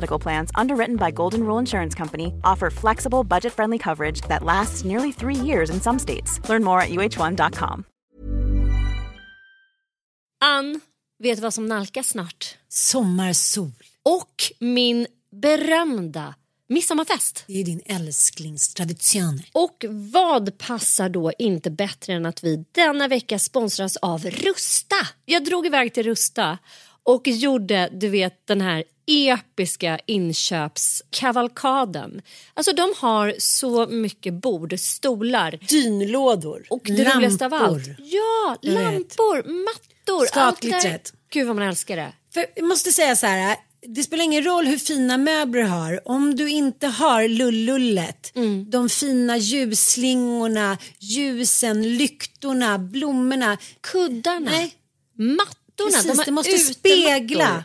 Medical Plans, underwritten by Golden Rule Insurance Company, offer flexible, budget-friendly coverage that lasts nearly three years in some states. Learn more at uh1.com. Ann, vet du vad som nalkas snart? Sommarsol. Och min berömda midsommarfest. Det är din älsklingstradition. Och vad passar då inte bättre än att vi denna vecka sponsras av Rusta? Jag drog iväg till Rusta och gjorde, du vet, den här episka inköpskavalkaden. Alltså de har så mycket bord, stolar. Dynlådor. Och det roligaste av allt. Ja, Jag vet. lampor, mattor. Skatglittret. där. Gud vad man älskar det. För jag måste säga så här. Det spelar ingen roll hur fina möbler du har. Om du inte har lullullet, Mm. de fina ljusslingorna, ljusen, lyktorna, blommorna. Kuddarna. Nej, Mattorna. precis. de det måste utemattor. spegla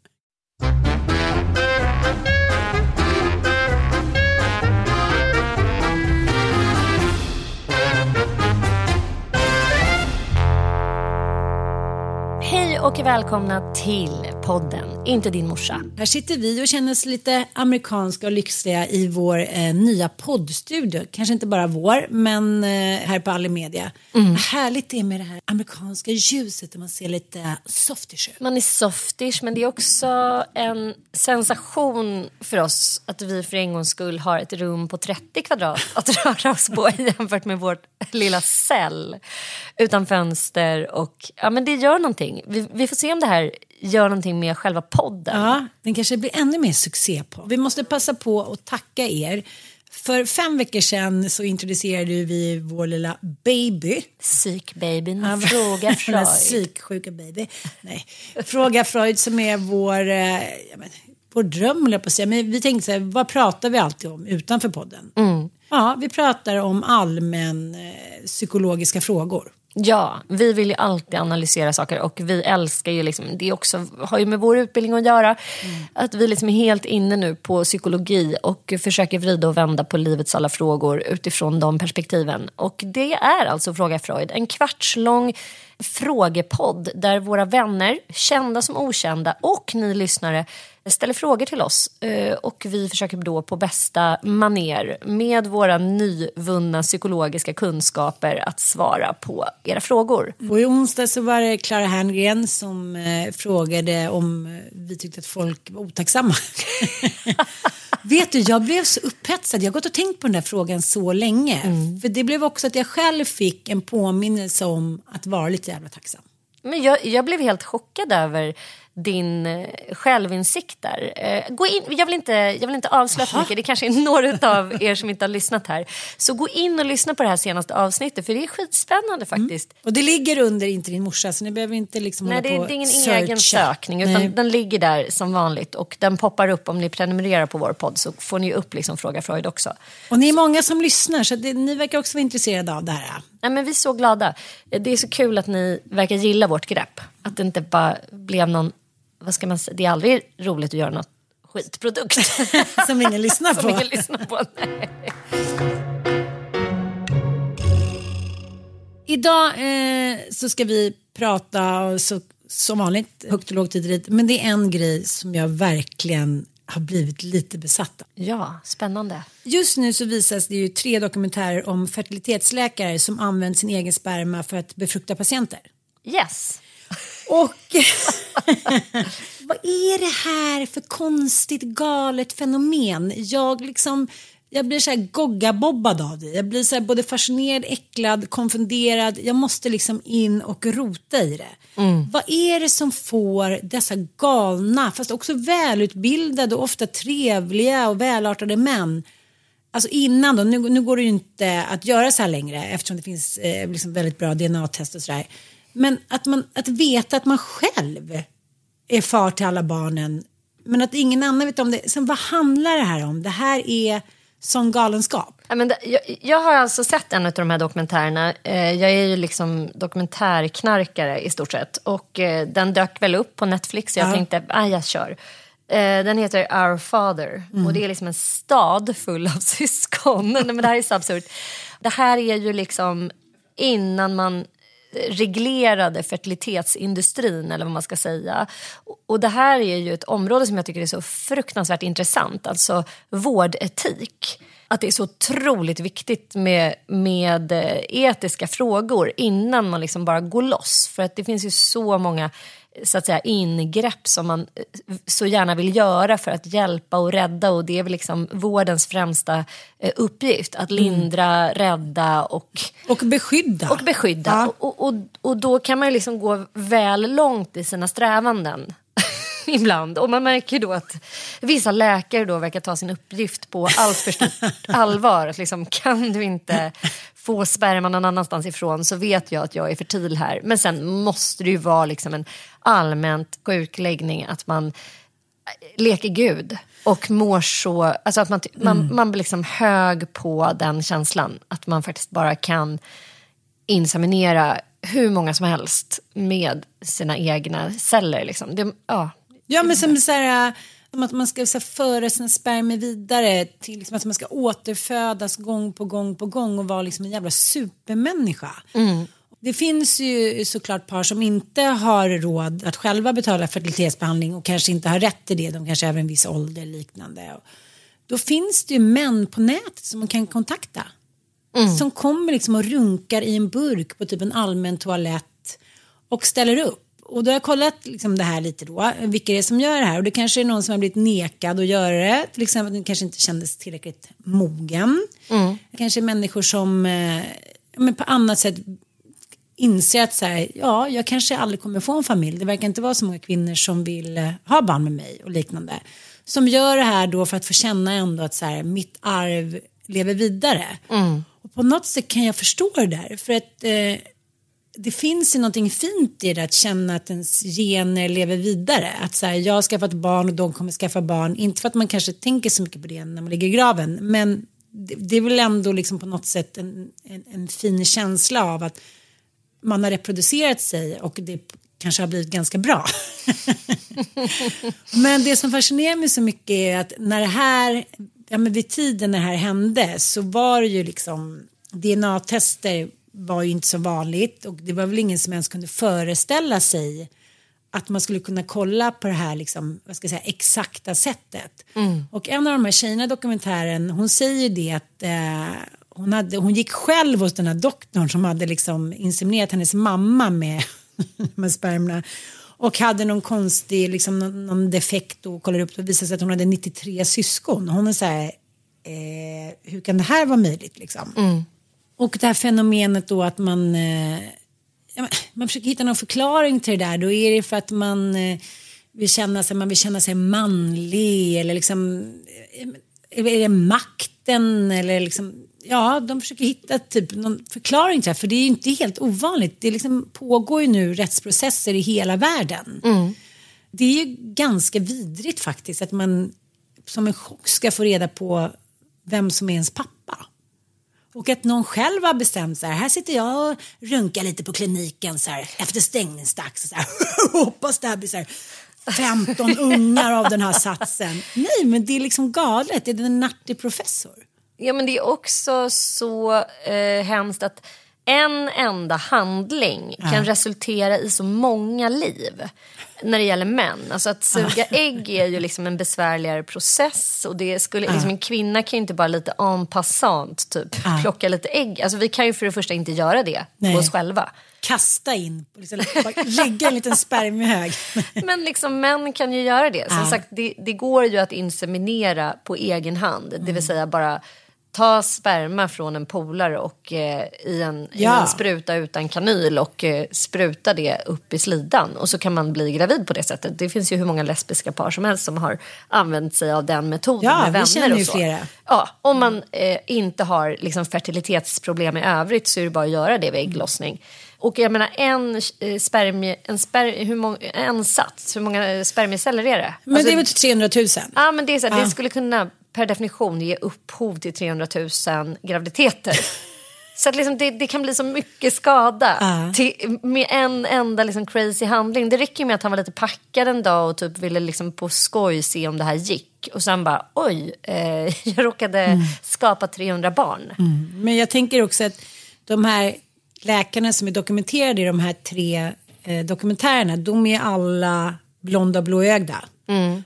Och välkomna till podden Inte din morsa. Här sitter vi och känner oss lite amerikanska och lyxiga i vår eh, nya poddstudio. Kanske inte bara vår, men eh, här på Alimedia. Mm. Vad härligt det är med det här amerikanska ljuset där man ser lite softish ut. Man är softish men det är också en sensation för oss att vi för en gångs skull har ett rum på 30 kvadrat att röra oss på jämfört med vårt lilla cell utan fönster och ja men det gör någonting. Vi, vi får se om det här gör någonting med själva podden. Ja, den kanske blir ännu mer succé på. Vi måste passa på att tacka er. För fem veckor sedan så introducerade vi vår lilla baby. Psykbabyn, Ja, fråga Freud. psyksjuka baby. Nej. Fråga Freud som är vår, eh, ja, men, vår dröm, på att säga. Men vi tänkte så här, vad pratar vi alltid om utanför podden? Mm. Ja, vi pratar om allmän eh, psykologiska frågor. Ja, vi vill ju alltid analysera saker och vi älskar ju liksom, det också har ju med vår utbildning att göra. Att vi liksom är helt inne nu på psykologi och försöker vrida och vända på livets alla frågor utifrån de perspektiven. Och det är alltså Fråga Freud, en kvartslång frågepodd där våra vänner, kända som okända och ni lyssnare ställer frågor till oss eh, och vi försöker då på bästa maner med våra nyvunna psykologiska kunskaper att svara på era frågor. Och i onsdag så var det Clara Herngren som eh, frågade om eh, vi tyckte att folk var otacksamma. Vet du, jag blev så upphetsad. Jag har gått och tänkt på den där frågan så länge. För det blev också att jag själv fick en påminnelse om att vara lite jävla tacksam. Men jag, jag blev helt chockad över din eh, självinsikt där. Eh, gå in, jag, vill inte, jag vill inte avslöja för mycket, det kanske är några av er som inte har lyssnat här. Så gå in och lyssna på det här senaste avsnittet för det är skitspännande faktiskt. Och det ligger under inte din morsa så ni behöver inte liksom Nej, hålla det, på det är ingen searcha. egen sökning utan Nej. den ligger där som vanligt och den poppar upp om ni prenumererar på vår podd så får ni upp liksom Fråga Freud också. Och ni är många som lyssnar så det, ni verkar också vara intresserade av det här. Nej, men vi är så glada. Det är så kul att ni verkar gilla vårt grepp. Att det inte bara blev någon, vad ska man säga, det är aldrig roligt att göra något skitprodukt. Som ingen lyssnar på. Som ingen lyssnar på. Idag eh, så ska vi prata så, som vanligt högt och lågt hit Men det är en grej som jag verkligen har blivit lite besatt av. Ja, spännande. Just nu så visas det ju tre dokumentärer om fertilitetsläkare som använt sin egen sperma för att befrukta patienter. Yes. Och vad är det här för konstigt galet fenomen? Jag liksom jag blir så här goggabobbad av det. Jag blir så både fascinerad, äcklad, konfunderad. Jag måste liksom in och rota i det. Mm. Vad är det som får dessa galna, fast också välutbildade och ofta trevliga och välartade män Alltså innan då, nu, nu går det ju inte att göra så här längre eftersom det finns eh, liksom väldigt bra DNA-test och sådär. Men att, man, att veta att man själv är far till alla barnen men att ingen annan vet om det. Sen vad handlar det här om? Det här är sån galenskap. Ja, men det, jag, jag, har alltså sett en av de här dokumentärerna. Eh, jag är ju liksom dokumentärknarkare i stort sett. Och eh, den dök väl upp på Netflix så jag ja. tänkte, ah, jag kör. Eh, den heter Our Father mm. och det är liksom en stad full av syskon. men det här är så absurt. Det här är ju liksom innan man reglerade fertilitetsindustrin eller vad man ska säga. Och det här är ju ett område som jag tycker är så fruktansvärt intressant, alltså vårdetik. Att det är så otroligt viktigt med, med eh, etiska frågor innan man liksom bara går loss. För att det finns ju så många så att säga, ingrepp som man eh, så gärna vill göra för att hjälpa och rädda. Och Det är väl liksom vårdens främsta eh, uppgift. Att lindra, mm. rädda och, och beskydda. Och, beskydda. Ja. Och, och, och då kan man liksom gå väl långt i sina strävanden. ibland. Och man märker då att vissa läkare då verkar ta sin uppgift på allt för stort allvar. Att liksom, kan du inte få sperma någon annanstans ifrån så vet jag att jag är fertil här. Men sen måste det ju vara liksom en allmänt sjukläggning att man eh, leker Gud och mår så, alltså att man, mm. man, man blir liksom hög på den känslan. Att man faktiskt bara kan inseminera hur många som helst med sina egna celler. Liksom. Det, ja, Ja, men som så här, att man ska så här, föra sina spermier vidare till liksom, att man ska återfödas gång på gång på gång och vara liksom en jävla supermänniska. Mm. Det finns ju såklart par som inte har råd att själva betala fertilitetsbehandling och kanske inte har rätt till det. De kanske är en viss ålder liknande. Då finns det ju män på nätet som man kan kontakta. Mm. Som kommer liksom och runkar i en burk på typ en allmän toalett och ställer upp och då har jag kollat liksom det här lite då, vilka det är som gör det här. Och det kanske är någon som har blivit nekad att göra det. Till exempel den kanske inte kändes tillräckligt mogen. Mm. Kanske är människor som eh, men på annat sätt inser att så här, ja, jag kanske aldrig kommer få en familj. Det verkar inte vara så många kvinnor som vill eh, ha barn med mig och liknande. Som gör det här då för att få känna ändå att så här, mitt arv lever vidare. Mm. Och på något sätt kan jag förstå det där. För att eh, det finns ju någonting fint i det att känna att ens gener lever vidare. Att så här, jag har skaffat barn och de kommer skaffa barn. Inte för att man kanske tänker så mycket på det när man ligger i graven. Men det, det är väl ändå liksom på något sätt en, en, en, fin känsla av att man har reproducerat sig och det kanske har blivit ganska bra. men det som fascinerar mig så mycket är att när det här, ja men vid tiden när det här hände så var det ju liksom DNA-tester var ju inte så vanligt och det var väl ingen som ens kunde föreställa sig att man skulle kunna kolla på det här liksom, vad ska jag säga, exakta sättet. Mm. Och en av de här tjejerna i dokumentären hon säger det att eh, hon, hade, hon gick själv hos den här doktorn som hade liksom inseminerat hennes mamma med, med spermierna och hade någon konstig liksom, någon, någon defekt och kollade upp och visade sig att hon hade 93 syskon. Hon är så här, eh, hur kan det här vara möjligt liksom? Mm. Och det här fenomenet då att man, eh, man försöker hitta någon förklaring till det där. Då är det för att man eh, vill känna sig, man vill känna sig manlig eller liksom, eh, är det makten eller liksom, ja, de försöker hitta typ någon förklaring till det. För det är ju inte helt ovanligt. Det liksom pågår ju nu rättsprocesser i hela världen. Mm. Det är ju ganska vidrigt faktiskt att man som en chock ska få reda på vem som är ens pappa. Och att någon själv har bestämt så här, här sitter jag och runkar lite på kliniken så här efter stängningsdags. Så här, hoppas det här blir så här 15 ungar av den här satsen. Nej, men det är liksom galet. Det är en nattig professor. Ja, men det är också så eh, hemskt att en enda handling kan resultera i så många liv när det gäller män. Alltså att suga ägg är ju liksom en besvärligare process och det skulle, liksom en kvinna kan ju inte bara lite en passant typ plocka lite ägg. Alltså vi kan ju för det första inte göra det Nej. på oss själva. Kasta in, liksom, lägga en liten spermiehög. Men liksom män kan ju göra det. Som Ja. sagt, det, det går ju att inseminera på egen hand. Det Mm. vill säga bara ta sperma från en polare och eh, i, en, i Ja. en spruta utan kanyl och eh, spruta det upp i slidan. Och så kan man bli gravid på det sättet. Det finns ju hur många lesbiska par som helst som har använt sig av den metoden Ja, med vi vänner och så. flera. Ja, om man eh, inte har liksom, fertilitetsproblem i övrigt så är det bara att göra det vid ägglossning. Och jag menar en eh, spermie, en, sper, hur många, en sats, hur många eh, spermieceller är det? Men Alltså, det är väl 300 000? Ja, men det, är så här, det skulle kunna per definition ge upphov till 300 000 graviditeter. Så att liksom det, det kan bli så mycket skada Ja. till, med en enda liksom crazy handling. Det räcker med att han var lite packad en dag och typ ville liksom på skoj se om det här gick. Och sen bara oj, eh, jag råkade Mm. skapa 300 barn. Men jag tänker också att de här läkarna som är dokumenterade i de här tre eh, dokumentärerna, de är alla blonda och blåögda.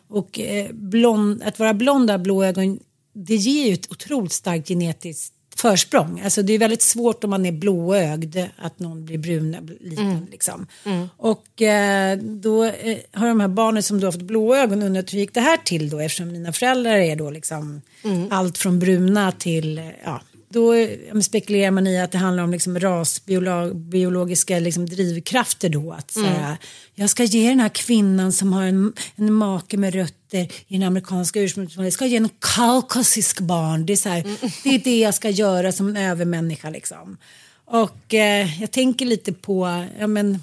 Och eh, blond, att vara blonda och blåögon, det ger ju ett otroligt starkt genetiskt försprång. Alltså det är väldigt svårt om man är blåögd att någon blir brun liten liksom. Och eh, då eh, har de här barnen som då har fått blåögon undrat hur gick det här till då? Eftersom mina föräldrar är då liksom allt från bruna till eh, ja då spekulerar man i att det handlar om liksom rasbiologiska liksom drivkrafter då. Att så här, Jag ska ge den här kvinnan som har en, en make med rötter i den amerikanska ursprungsfamiljen, jag ska ge en kaukasisk barn. Det är, så här, det är det jag ska göra som en övermänniska liksom. Och eh, jag tänker lite på, ja men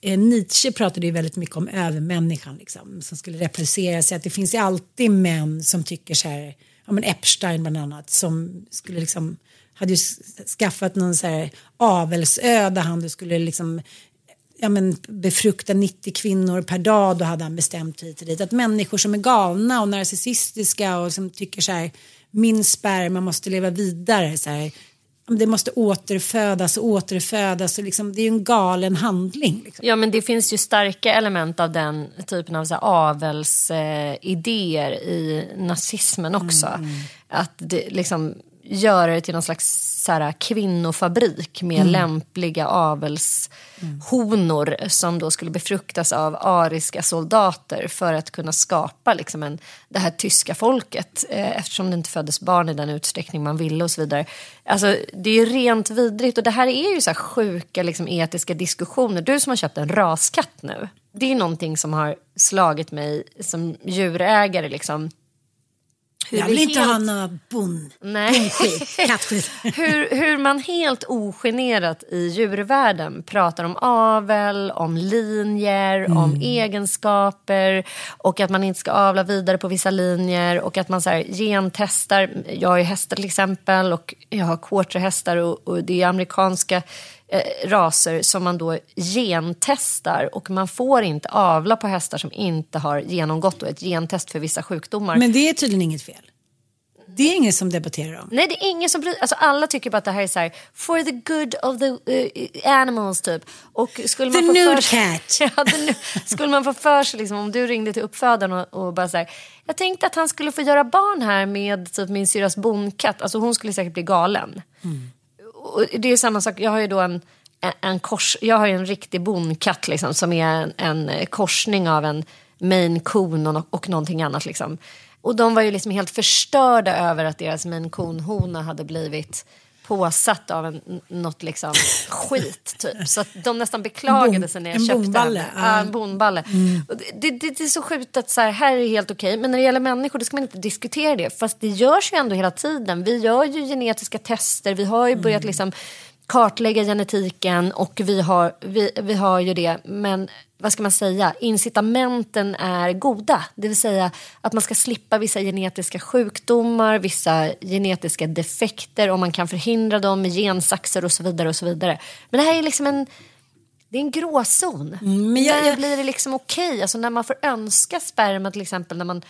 eh, Nietzsche pratade ju väldigt mycket om övermänniskan liksom, som skulle reproducera sig. Att det finns ju alltid män som tycker så här, ja men Epstein bland annat, som skulle liksom, hade ju skaffat någon så här avelsö där han skulle liksom ja, men befrukta 90 kvinnor per dag, då hade han bestämt hit och dit. Att människor som är galna och narcissistiska och som tycker så här, min sperma måste leva vidare, så här, det måste återfödas och återfödas. Och liksom, det är ju en galen handling. Liksom. Ja men det finns ju starka element av den typen av så avelsidéer eh, idéer i nazismen också. Att det, liksom göra det till någon slags så här, kvinnofabrik med lämpliga avelshonor som då skulle befruktas av ariska soldater för att kunna skapa liksom en, det här tyska folket eh, eftersom det inte föddes barn i den utsträckning man ville och så vidare. Alltså, det är ju rent vidrigt och det här är ju så här sjuka liksom, etiska diskussioner. Du som har köpt en raskatt nu, det är någonting som har slagit mig som djurägare. Liksom. Hur Jag vi vill inte helt- ha någon bon, Nej. bondskit, kattskit. hur, hur man helt ogenerat i djurvärlden pratar om avel, om linjer, om egenskaper och att man inte ska avla vidare på vissa linjer och att man så här, gentestar. Jag har ju hästar till exempel och jag har quarterhästar och, och det är amerikanska eh, raser som man då gentestar och man får inte avla på hästar som inte har genomgått ett gentest för vissa sjukdomar. Men det är tydligen inget fel. Det är ingen som debatterar om. Nej, det är ingen som bryr alltså Alla tycker bara att det här är så här, for the good of the eh, animals typ. Och skulle The man få nude för cat. ja, nu- skulle man få för sig, liksom, om du ringde till uppfödaren och, och bara så här, jag tänkte att han skulle få göra barn här med typ min syrras bonkatt. Alltså hon skulle säkert bli galen. Och det är samma sak, jag har ju då en, en, kors, jag har ju en riktig bonkatt liksom, som är en, en korsning av en maine coon och, och någonting annat. Liksom. Och de var ju liksom helt förstörda över att deras maine coon-hona hade blivit påsatt av en, något liksom skit typ. Så att de nästan beklagade bon- sig när jag en köpte bonballe, henne. ja. Mm. En bonballe. Och det, det, det, är så sjukt att så här, här är helt okej. Men när det gäller människor då ska man inte diskutera det. Fast det görs ju ändå hela tiden. Vi gör ju genetiska tester. Vi har ju Mm. börjat liksom kartlägga genetiken och vi har, vi, vi har ju det. Men vad ska man säga? Incitamenten är goda. Det vill säga att man ska slippa vissa genetiska sjukdomar, vissa genetiska defekter om man kan förhindra dem med gensaxer och så vidare. och så vidare. Men det här är liksom en det är en gråzon. Mm, men jag- jag- blir det liksom okej? Alltså när man får önska sperma till exempel när man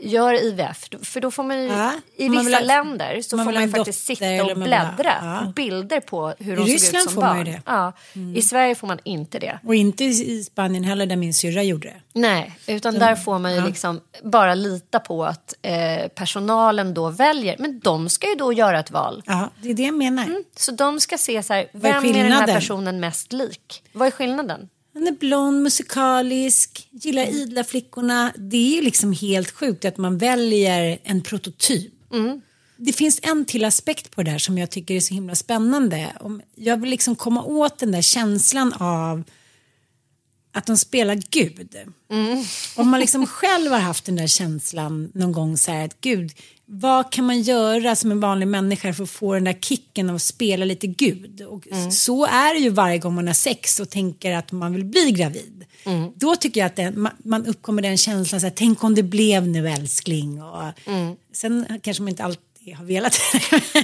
gör IVF. För då får man ju, Ja, i man vissa ha- länder så man får man ju faktiskt sitta och man bläddra ja. bilder på hur I de såg ut Ryssland som får man barn. ju det. Ja. I Sverige får man inte det. Och inte i i Spanien heller där min syrra gjorde det. Nej, utan där får man ju liksom bara lita på att eh, personalen då väljer. Men de ska ju då göra ett val. Ja, det är det jag menar. Så de ska se så här, är vem är, den här personen mest lik? Vad är skillnaden? Han är blond, musikalisk, gillar idla flickorna. Det är liksom helt sjukt att man väljer en prototyp. Det finns en till aspekt på det här som jag tycker är så himla spännande. Om jag vill liksom komma åt den där känslan av att de spelar Gud. Om man liksom själv har haft den där känslan någon gång så här att Gud, vad kan man göra som en vanlig människa för att få den där kicken av att spela lite Gud? Och Så är det ju varje gång man har sex och tänker att man vill bli gravid. Då tycker jag att det, man, man uppkommer den känslan så här, tänk om det blev nu älskling. Och, Sen kanske man inte alltid har velat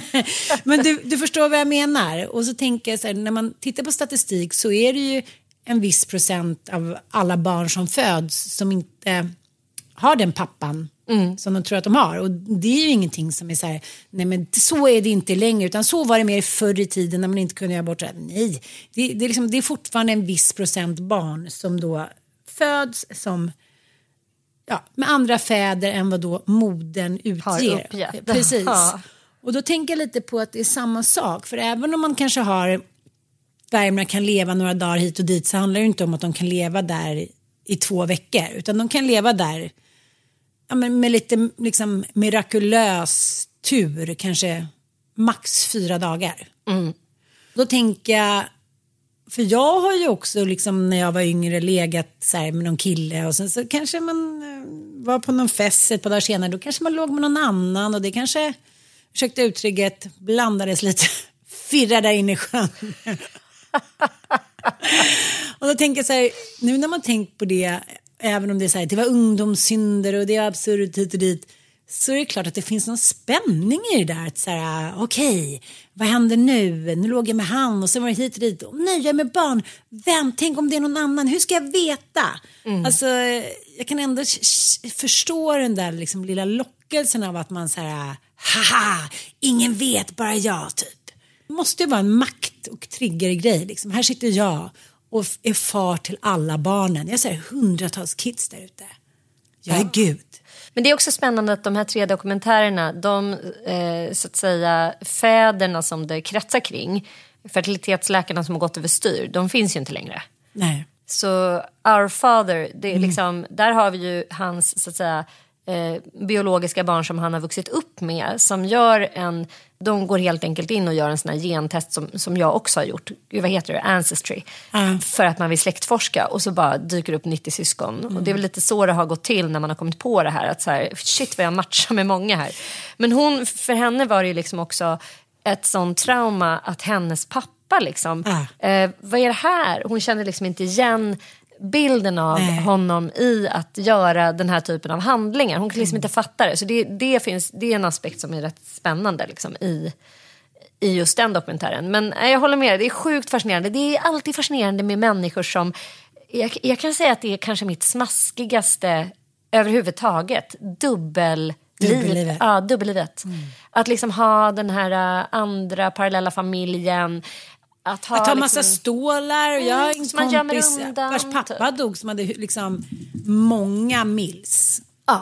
Men du, du förstår vad jag menar. Och så tänker jag så här, när man tittar på statistik så är det ju en viss procent av alla barn som föds som inte har den pappan som de tror att de har. Och det är ju ingenting som är så här, nej men så är det inte längre, utan så var det mer förr i tiden när man inte kunde göra bort det. Nej, det, det, är liksom, det är fortfarande en viss procent barn som då föds som ja, med andra fäder än vad då modern utger. Precis. Ja. Och då tänker jag lite på att det är samma sak. För även om man kanske har spermierna kan leva några dagar hit och dit så handlar det inte om att de kan leva där i två veckor. Utan de kan leva där ja, men med lite liksom, mirakulös tur, kanske max fyra dagar. Då tänker jag, för jag har ju också liksom när jag var yngre legat så här med någon kille och sen så kanske man eh, var på någon fest ett par dagar senare, då kanske man låg med någon annan och det kanske, ursäkta uttrycket, blandades lite firra där inne i sjön. och då tänker jag så här, nu när man tänkt på det, även om det är så här, det var ungdomssynder och det är absurt hit och dit, så är det klart att det finns någon spänning i det där. Att så här, okej, vad händer nu? Nu låg jag med han och sen var det hit och dit. Och nej, jag är med barn. Vem? Tänk om det är någon annan? Hur ska jag veta? Alltså, jag kan ändå förstå den där liksom, lilla lockelsen av att man så här, haha, ingen vet, bara jag, typ. Det måste ju vara en makt och triggergrej. Liksom. Här sitter jag och är far till alla barnen. Jag ser hundratals kids där ute. Jag är Gud. Men det är också spännande att de här tre dokumentärerna, de eh, så att säga fäderna som det kretsar kring, fertilitetsläkarna som har gått överstyr, de finns ju inte längre. Nej. Så Our Father, det är liksom, där har vi ju hans så att säga, eh, biologiska barn som han har vuxit upp med. Som gör en, de går helt enkelt in och gör en sån här gentest som, som jag också har gjort. Gud, Vad heter det? Ancestry. Ja. För att man vill släktforska och så bara dyker upp 90 syskon. Och det är väl lite så det har gått till när man har kommit på det här. Att så här, shit vad jag matchar med många här. Men hon, för henne var det ju liksom också ett sånt trauma att hennes pappa liksom, Ah. eh, vad är det här? Hon kände liksom inte igen bilden av Nej. honom i att göra den här typen av handlingar. Hon kan liksom inte fatta det. Så det, det, finns, det är en aspekt som är rätt spännande liksom, i, i just den dokumentären. Men nej, jag håller med dig, det är sjukt fascinerande. Det är alltid fascinerande med människor som... Jag, jag kan säga att det är kanske mitt smaskigaste överhuvudtaget. Dubbelliv. Dubbellivet. Ja, dubbellivet. Att liksom ha den här äh, andra parallella familjen. Att ha, Att ha liksom, massa stålar. Jag har en man gömmer kompis undan, vars pappa dog som hade liksom många mils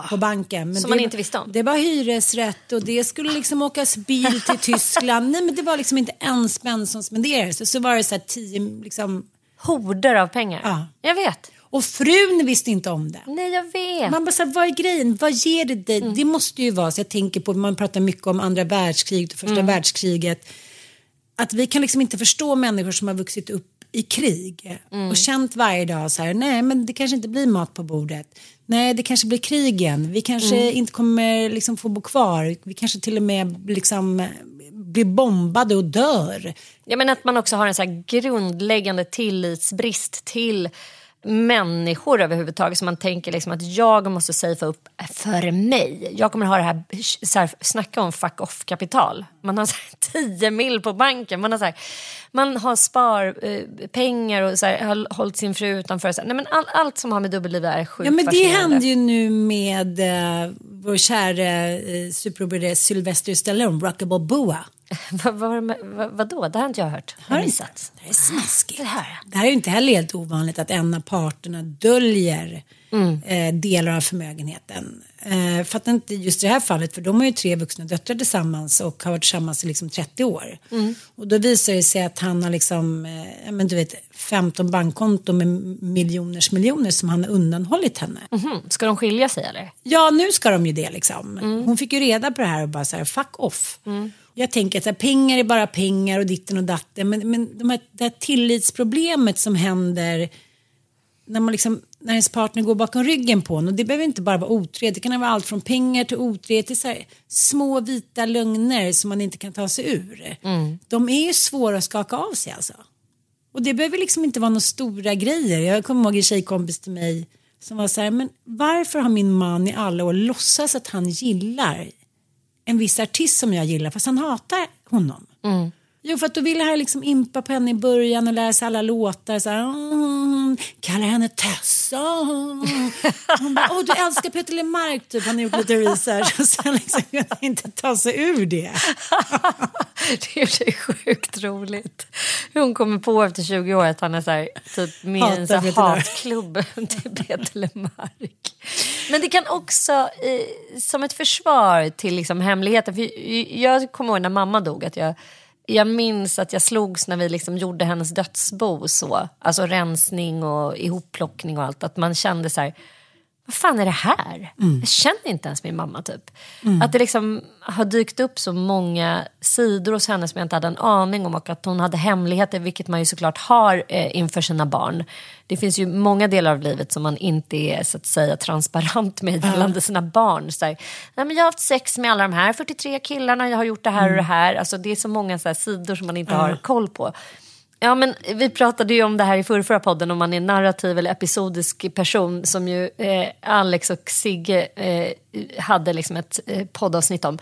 på banken. Men Som det, man inte visste om. Det var hyresrätt och det skulle liksom åkas bil till Tyskland. Nej men det var liksom inte en spänn som spenderades. Så, så var det så här tio liksom. horder av pengar. Ja. Jag vet. Och frun visste inte om det. Nej, jag vet. Man bara så här, vad är grejen? Vad ger det dig? Mm. Det måste ju vara, så jag tänker på, man pratar mycket om andra världskriget och första Mm. världskriget. Att vi kan liksom inte förstå människor som har vuxit upp i krig Mm. och känt varje dag så här, nej men det kanske inte blir mat på bordet. Nej, det kanske blir krig igen. Vi kanske Mm. inte kommer liksom få bo kvar. Vi kanske till och med liksom blir bombade och dör. Ja, men att man också har en så här grundläggande tillitsbrist till människor överhuvudtaget. Så man tänker liksom att jag måste safea upp för mig. Jag kommer ha det här, så här snacka om fuck off-kapital. Man har så här 10 mil på banken. Man har, så här, man har sparpengar och så här, har hållit sin fru utanför. Så här, nej, men all, allt som har med dubbelliv är sjukt Ja men det fascinerande. hände ju nu med uh, vår kära uh, superoberade Sylvester Stallone, Rockable Boa. vad, vad, vad, vadå? Det har inte jag hört. Har du missat. Det är smaskigt. Det här. Det här är ju inte heller helt ovanligt att en av parterna döljer eh, delar av förmögenheten. Eh, fattar inte just i det här fallet för de har ju tre vuxna döttrar tillsammans och har varit tillsammans i liksom 30 år. Och då visar det sig att han har liksom, eh, men du vet, 15 bankkonton med miljoners miljoner som han har undanhållit henne. Mhm. Ska de skilja sig eller? Ja, nu ska de ju det liksom. Hon fick ju reda på det här och bara så här, fuck off. Jag tänker att här, pengar är bara pengar och ditten och datten. Men, men de här, det här tillitsproblemet som händer när, man liksom, när ens partner går bakom ryggen på en. Och det behöver inte bara vara otrohet. Det kan vara allt från pengar till otrohet till så små vita lögner som man inte kan ta sig ur. De är ju svåra att skaka av sig alltså. Och det behöver liksom inte vara några stora grejer. Jag kommer ihåg en tjejkompis till mig som var så här, men varför har min man i alla år låtsas att han gillar en viss artist som jag gillar fast han hatar honom? Jo, för att då ville han liksom impa på henne i början och lära sig alla låtar. Så här, mm, kallar henne Tessa. Hon bara, åh du älskar Peter LeMarc typ. Han har gjort lite research och sen liksom kunde han inte ta sig ur det. Det är ju sjukt roligt. Hur hon kommer på efter 20 år att han är så här, typ med en så Hatar Lemark. hatklubb till Peter LeMarc. Men det kan också, eh, som ett försvar till liksom hemligheten. För jag kommer ihåg när mamma dog att jag jag minns att jag slogs när vi liksom gjorde hennes dödsbo så. Alltså rensning och ihopplockning och allt. Att man kände så här, vad fan är det här? Jag känner inte ens min mamma typ. Att det liksom har dykt upp så många sidor hos henne som jag inte hade en aning om och att hon hade hemligheter, vilket man ju såklart har eh, inför sina barn. Det finns ju många delar av livet som man inte är så att säga transparent med gällande sina barn. Så här, Nej, men jag har haft sex med alla de här 43 killarna, jag har gjort det här och det här. Alltså, det är så många så här, sidor som man inte har koll på. Ja, men vi pratade ju om det här i förra, förra podden, om man är narrativ eller episodisk person, som ju eh, Alex och Sigge eh, hade liksom ett eh, poddavsnitt om.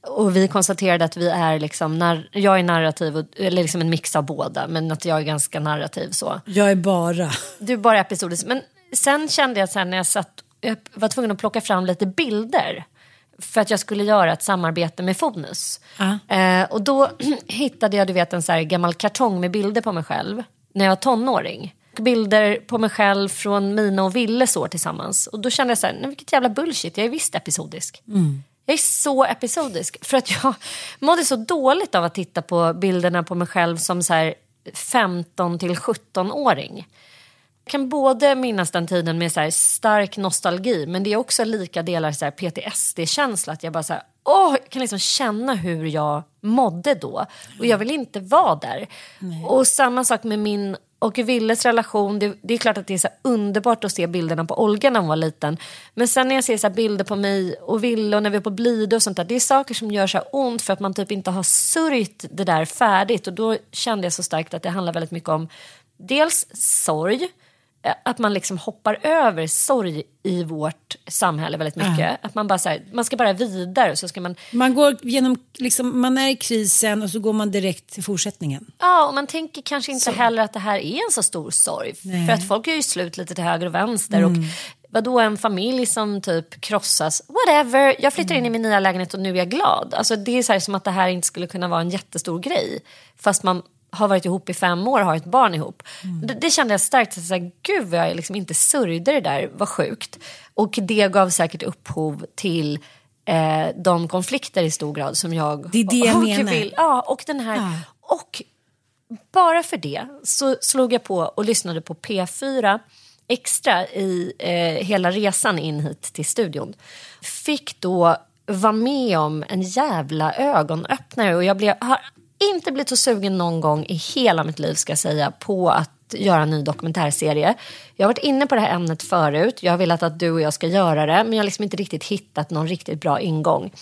Och vi konstaterade att vi är liksom, när, jag är narrativ, och, eller liksom en mix av båda, men att jag är ganska narrativ så. Jag är bara... Du är bara episodisk. Men sen kände jag så här när jag satt, jag var tvungen att plocka fram lite bilder. För att jag skulle göra ett samarbete med Fonus. Eh, och då hittade jag du vet, en så här gammal kartong med bilder på mig själv. När jag var tonåring. Bilder på mig själv från mina och Villes år tillsammans. Och då kände jag så här, nej vilket jävla bullshit, jag är visst episodisk. Jag är så episodisk. För att jag mådde så dåligt av att titta på bilderna på mig själv som så här 15 till 17-åring. Jag kan både minnas den tiden med så stark nostalgi men det är också lika delar så PTSD-känsla. Att jag bara så här, åh, jag kan liksom känna hur jag mådde då. Och jag vill inte vara där. Och samma sak med min och Willes relation. Det, det är klart att det är så underbart att se bilderna på Olga när hon var liten. Men sen när jag ser så bilder på mig och Ville och när vi är på Blidö och sånt där. Det är saker som gör så ont för att man typ inte har sörjt det där färdigt. Och då kände jag så starkt att det handlar väldigt mycket om dels sorg att man liksom hoppar över sorg i vårt samhälle väldigt mycket. Att man bara så här, man ska bara vidare så ska man Man går genom, liksom, man är i krisen och så går man direkt till fortsättningen. Ja, och man tänker kanske inte heller att det här är en så stor sorg. För att folk är ju slut lite till höger och vänster. Och vadå en familj som typ krossas, whatever. Jag flyttar in i min nya lägenhet och nu är jag glad. Alltså det är så här som att det här inte skulle kunna vara en jättestor grej. Fast man har varit ihop i fem år och har ett barn ihop. Det, det kände jag starkt, så här, gud vad jag liksom inte sörjde det där, vad sjukt. Och det gav säkert upphov till eh, de konflikter i stor grad som jag Det är det jag och menar. Vill, ja, och den här, och bara för det så slog jag på och lyssnade på P4 Extra i eh, hela resan in hit till studion. Fick då vara med om en jävla ögonöppnare och jag blev, har inte blivit så sugen någon gång i hela mitt liv ska jag säga på att göra en ny dokumentärserie. Jag har varit inne på det här ämnet förut. Jag har velat att du och jag ska göra det men jag har liksom inte riktigt hittat någon riktigt bra ingång.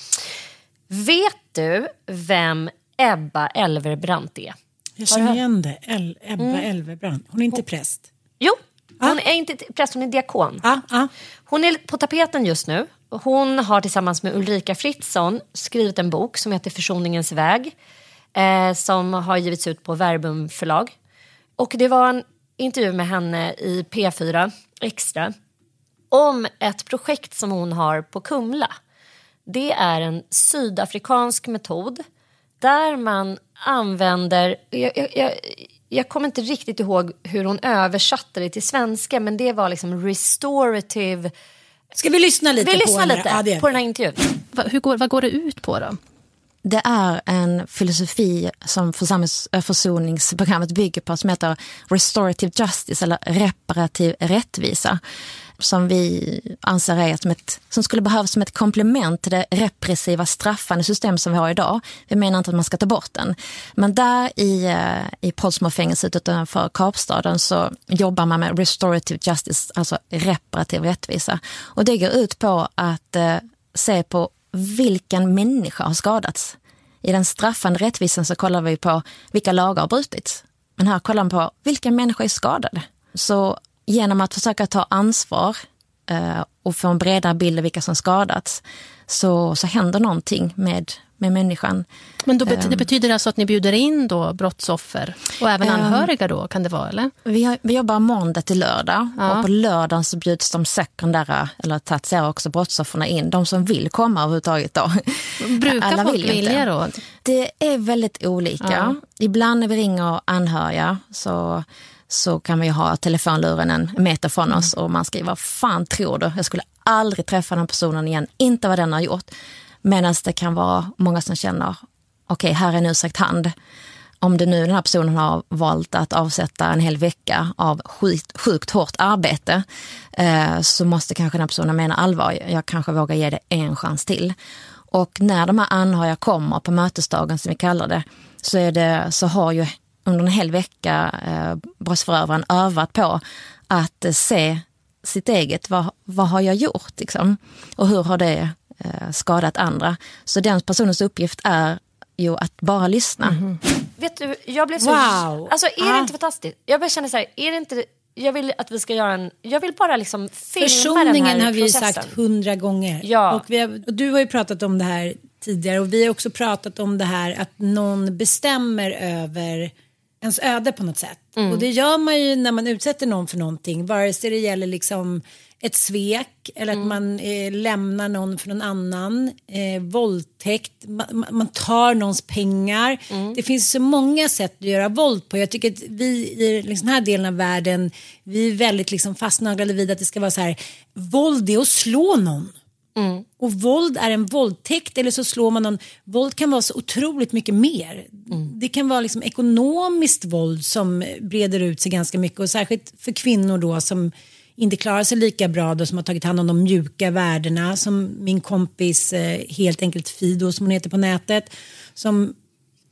Vet du vem Ebba Elverbrandt är? Jag känner igen det. El, Ebba Elvebrand. Hon är inte präst. Jo, Hon är inte präst, hon är diakon. Ja, ja. Hon är på tapeten just nu. Hon har tillsammans med Ulrika Fritzson skrivit en bok som heter Försoningens väg. Eh, som har givits ut på Verbum förlag. Och det var en intervju med henne i P4 Extra om ett projekt som hon har på Kumla. Det är en sydafrikansk metod där man använder... Jag, jag, jag, jag kommer inte riktigt ihåg hur hon översatte det till svenska men det var liksom restorative... Ska vi lyssna lite Vi på lyssnar lite Ja, på den här intervjun. Hur går, vad går det ut på då? Det är en filosofi som eh, försoningsprogrammet bygger på som heter restorative justice eller reparativ rättvisa. Som vi anser är som, ett, som skulle behövas som ett komplement till det repressiva straffande system som vi har idag. Vi menar inte att man ska ta bort den. Men där i, eh, i Portsmouth-fängelset utanför Kapstaden så jobbar man med restorative justice, alltså reparativ rättvisa. Och det går ut på att eh, se på vilken människa har skadats. I den straffande rättvisan så kollar vi på vilka lagar har brutits. Men här kollar man på vilka människor är skadade. Så genom att försöka ta ansvar eh, och få en bredare bild av vilka som skadats så, så händer någonting med, med människan. Men då bet- Ehm. det betyder alltså att ni bjuder in då brottsoffer och även Ehm. anhöriga då, kan det vara? eller? Vi, vi jobbar måndag till lördag Ja. och på lördagen så bjuds de sekundära, eller tertiära också, brottsoffren in. De som vill komma överhuvudtaget då. Brukar Alla folk vill ju vilja då? Det är väldigt olika. Ja. Ibland när vi ringer anhöriga så, så kan vi ha telefonluren en meter från oss och man skriver, vad fan tror du? Jag skulle aldrig träffa den personen igen, inte vad den har gjort. Medan det kan vara många som känner, okej, här är en utsträckt hand. Om det nu den här personen har valt att avsätta en hel vecka av sjukt, sjukt hårt arbete eh, så måste kanske den här personen mena allvar. Jag kanske vågar ge det en chans till. Och när de här anhöriga kommer på mötesdagen som vi kallar det så, är det, så har ju under en hel vecka eh, brottsförövaren övat på att eh, se sitt eget, vad, vad har jag gjort liksom? Och hur har det skadat andra? Så den personens uppgift är ju att bara lyssna. Vet du, jag blev så... Wow. Alltså är det Ah. inte fantastiskt? Jag bara känner så här, är det inte... Jag vill att vi ska göra en... Jag vill bara liksom filma den Försoningen här har vi ju processen. sagt hundra gånger. Ja. Och, vi har, och du har ju pratat om det här tidigare och vi har också pratat om det här att någon bestämmer över ens öde på något sätt. Mm. Och det gör man ju när man utsätter någon för någonting, vare sig det gäller liksom ett svek eller Mm. att man eh, lämnar någon för någon annan, eh, våldtäkt, man, man tar någons pengar. Mm. Det finns så många sätt att göra våld på. Jag tycker att vi i liksom den här delen av världen, vi är väldigt liksom fastnaglade vid att det ska vara så här, våld är att slå någon. Och våld är en våldtäkt eller så slår man någon. Våld kan vara så otroligt mycket mer. Det kan vara liksom ekonomiskt våld som breder ut sig ganska mycket och särskilt för kvinnor då som inte klarar sig lika bra då som har tagit hand om de mjuka värdena som min kompis eh, helt enkelt Fido som hon heter på nätet som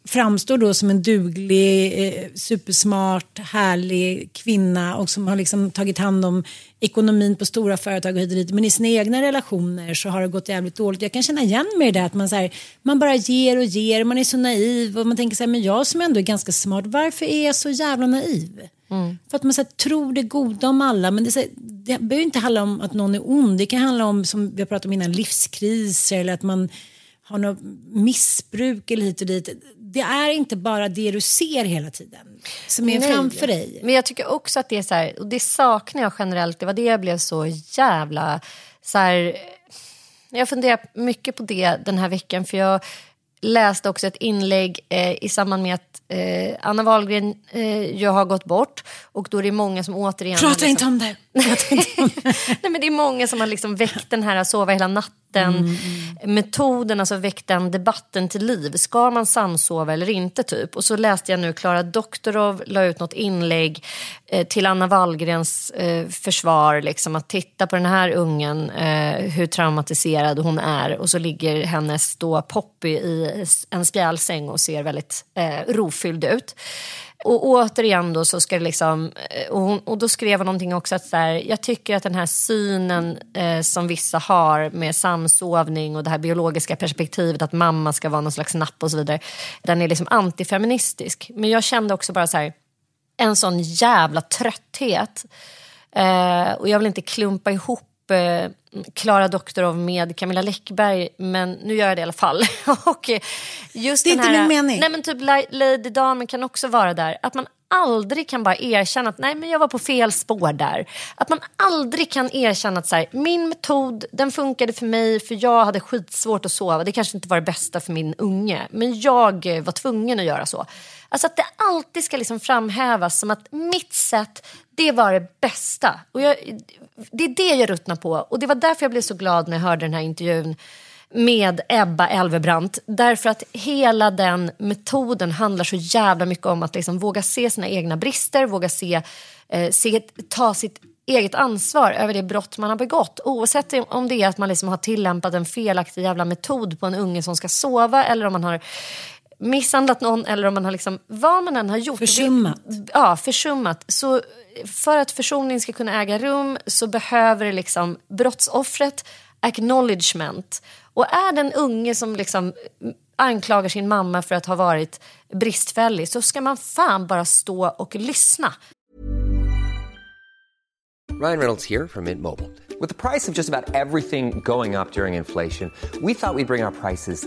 framstår då som en duglig, eh, supersmart, härlig kvinna och som har liksom tagit hand om ekonomin på stora företag och hit. Men i sina egna relationer så har det gått jävligt dåligt. Jag kan känna igen mig i det att man, så här, man bara ger och ger, man är så naiv och man tänker så här, men jag som ändå är ganska smart, varför är jag så jävla naiv? För att man så här, tror det goda om alla, men det, så här, det behöver inte handla om att någon är ond. Det kan handla om, som vi har pratat om innan, livskriser eller att man har något missbruk eller hit och dit. Det är inte bara det du ser hela tiden som är Nej. framför dig. Men jag tycker också att det är så här, och det saknar jag generellt, det var det jag blev så jävla så här, jag funderar mycket på det den här veckan för jag läste också ett inlägg eh, i samband med att eh, Anna Wahlgren eh, jag har gått bort och då är det många som återigen... Prata inte liksom- om det. Nej, men det är många som har liksom väckt den här sova hela natten Mm, metoden, alltså väckt den debatten till liv. Ska man samsova eller inte typ? Och så läste jag nu Klara Doktorov la ut något inlägg eh, till Anna Wallgrens eh, försvar. Liksom, att titta på den här ungen, eh, hur traumatiserad hon är. Och så ligger hennes då Poppy i en spjälsäng och ser väldigt eh, rofylld ut. Och återigen då så ska det liksom, eh, och, hon, och då skrev hon någonting också att så här, jag tycker att den här synen eh, som vissa har med samsovning och det här biologiska perspektivet att mamma ska vara någon slags napp och så vidare, den är liksom antifeministisk. Men jag kände också bara så här, en sån jävla trötthet Eh, och jag vill inte klumpa ihop eh, Klara Doktorov med Camilla Läckberg, men nu gör jag det i alla fall. och eh, just Det är den inte här, min mening. Nej, men typ La- Lady Damen kan också vara där. Att man aldrig kan bara erkänna att nej, men jag var på fel spår där. Att man aldrig kan erkänna att så här, min metod den funkade för mig för jag hade skitsvårt att sova. Det kanske inte var det bästa för min unge, men jag eh, var tvungen att göra så. Alltså att det alltid ska liksom framhävas som att mitt sätt, det var det bästa. Och jag, det är det jag ruttnar på. Och det var därför jag blev så glad när jag hörde den här intervjun med Ebba Elvebrant. Därför att hela den metoden handlar så jävla mycket om att liksom våga se sina egna brister, våga se, eh, se, ta sitt eget ansvar över det brott man har begått. Oavsett om det är att man liksom har tillämpat en felaktig jävla metod på en unge som ska sova eller om man har misshandlat någon eller om man har liksom, vad man än har gjort. Försummat. Ja, försummat. Så för att försoning ska kunna äga rum så behöver det liksom brottsoffret acknowledgement. Och är det en unge som liksom anklagar sin mamma för att ha varit bristfällig så ska man fan bara stå och lyssna. Ryan Reynolds here from Mint Mobile. With the price of just about everything going up during inflation, we thought we'd bring our prices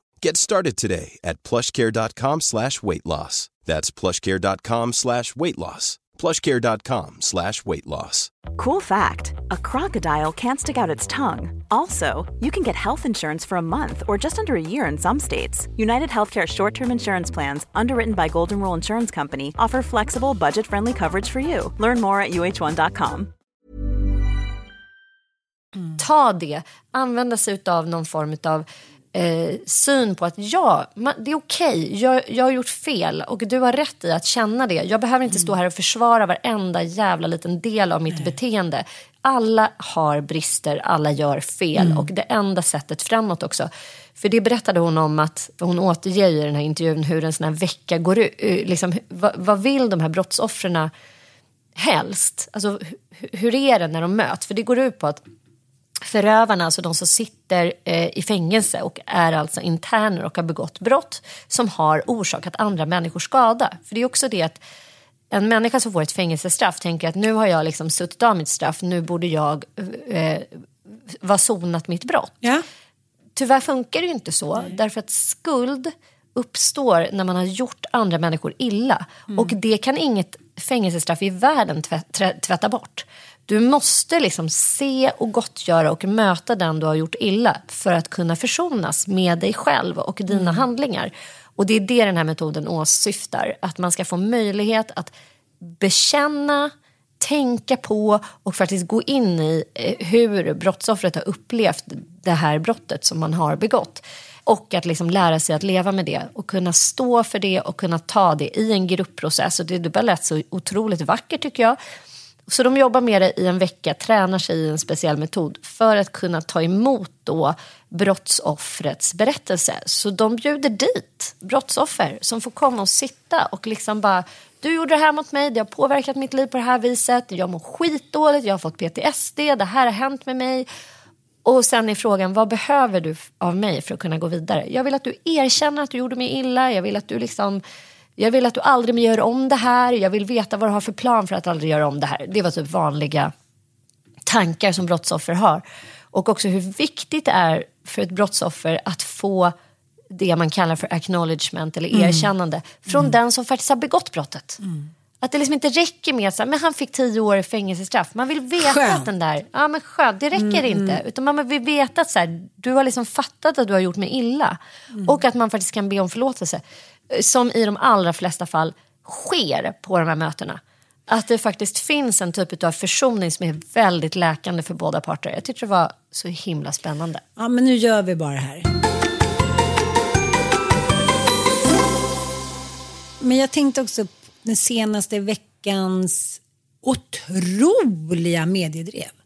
Get started today at plushcare.com slash weight loss. That's plushcare.com slash weight loss. plushcare.com slash weight loss. Cool fact a crocodile can't stick out its tongue. Also, you can get health insurance for a month or just under a year in some states. United Healthcare short term insurance plans, underwritten by Golden Rule Insurance Company, offer flexible, budget friendly coverage for you. Learn more at uh1.com. ta det, använda sig av någon form av eh, syn på att ja, man, det är okej, jag, jag har gjort fel och du har rätt i att känna det. Jag behöver inte stå här och försvara varenda jävla liten del av mitt beteende. Alla har brister, alla gör fel och det enda sättet framåt också. För det berättade hon om att, hon återger i den här intervjun hur en sån här vecka går ut. Liksom, vad, vad vill de här brottsoffren helst? Alltså hu- hur är det när de möts? För det går ut på att förövarna, alltså de som sitter eh, i fängelse och är alltså interner och har begått brott som har orsakat andra människors skada. För det är också det att en människa som får ett fängelsestraff tänker att nu har jag liksom suttit av mitt straff, nu borde jag eh, vara sonat mitt brott. Ja. Tyvärr funkar det ju inte så, därför att skuld uppstår när man har gjort andra människor illa. Och det kan inget fängelsestraff i världen tvätta bort. Du måste liksom se och gottgöra och möta den du har gjort illa för att kunna försonas med dig själv och dina handlingar. Och det är det den här metoden åsyftar. Att man ska få möjlighet att bekänna, tänka på och faktiskt gå in i eh, hur brottsoffret har upplevt det här brottet som man har begått. Och att liksom lära sig att leva med det och kunna stå för det och kunna ta det i en gruppprocess. Och det, det bara lät så otroligt vackert tycker jag. Så de jobbar med det i en vecka, tränar sig i en speciell metod för att kunna ta emot då brottsoffrets berättelse. Så de bjuder dit brottsoffer som får komma och sitta och liksom bara du gjorde det här mot mig, det har påverkat mitt liv på det här viset, jag mår skitdåligt, jag har fått PTSD, det här har hänt med mig. Och sen är frågan, vad behöver du av mig för att kunna gå vidare? Jag vill att du erkänner att du gjorde mig illa, jag vill att du liksom jag vill att du aldrig mer gör om det här. Jag vill veta vad du har för plan för att aldrig göra om det här. Det var typ vanliga tankar som brottsoffer har. Och också hur viktigt det är för ett brottsoffer att få det man kallar för acknowledgement eller Mm. erkännande från den som faktiskt har begått brottet. Att det liksom inte räcker med att men han fick tio år i fängelsestraff. Man vill veta Skönt. att den där, ja men skönt, det räcker inte. Utan man vill veta att så här, du har liksom fattat att du har gjort mig illa. Och att man faktiskt kan be om förlåtelse. Som i de allra flesta fall sker på de här mötena. Att det faktiskt finns en typ av försoning som är väldigt läkande för båda parter. Jag tyckte det var så himla spännande. Ja, men nu gör vi bara det här. Men jag tänkte också på den senaste veckans otroliga mediedrev.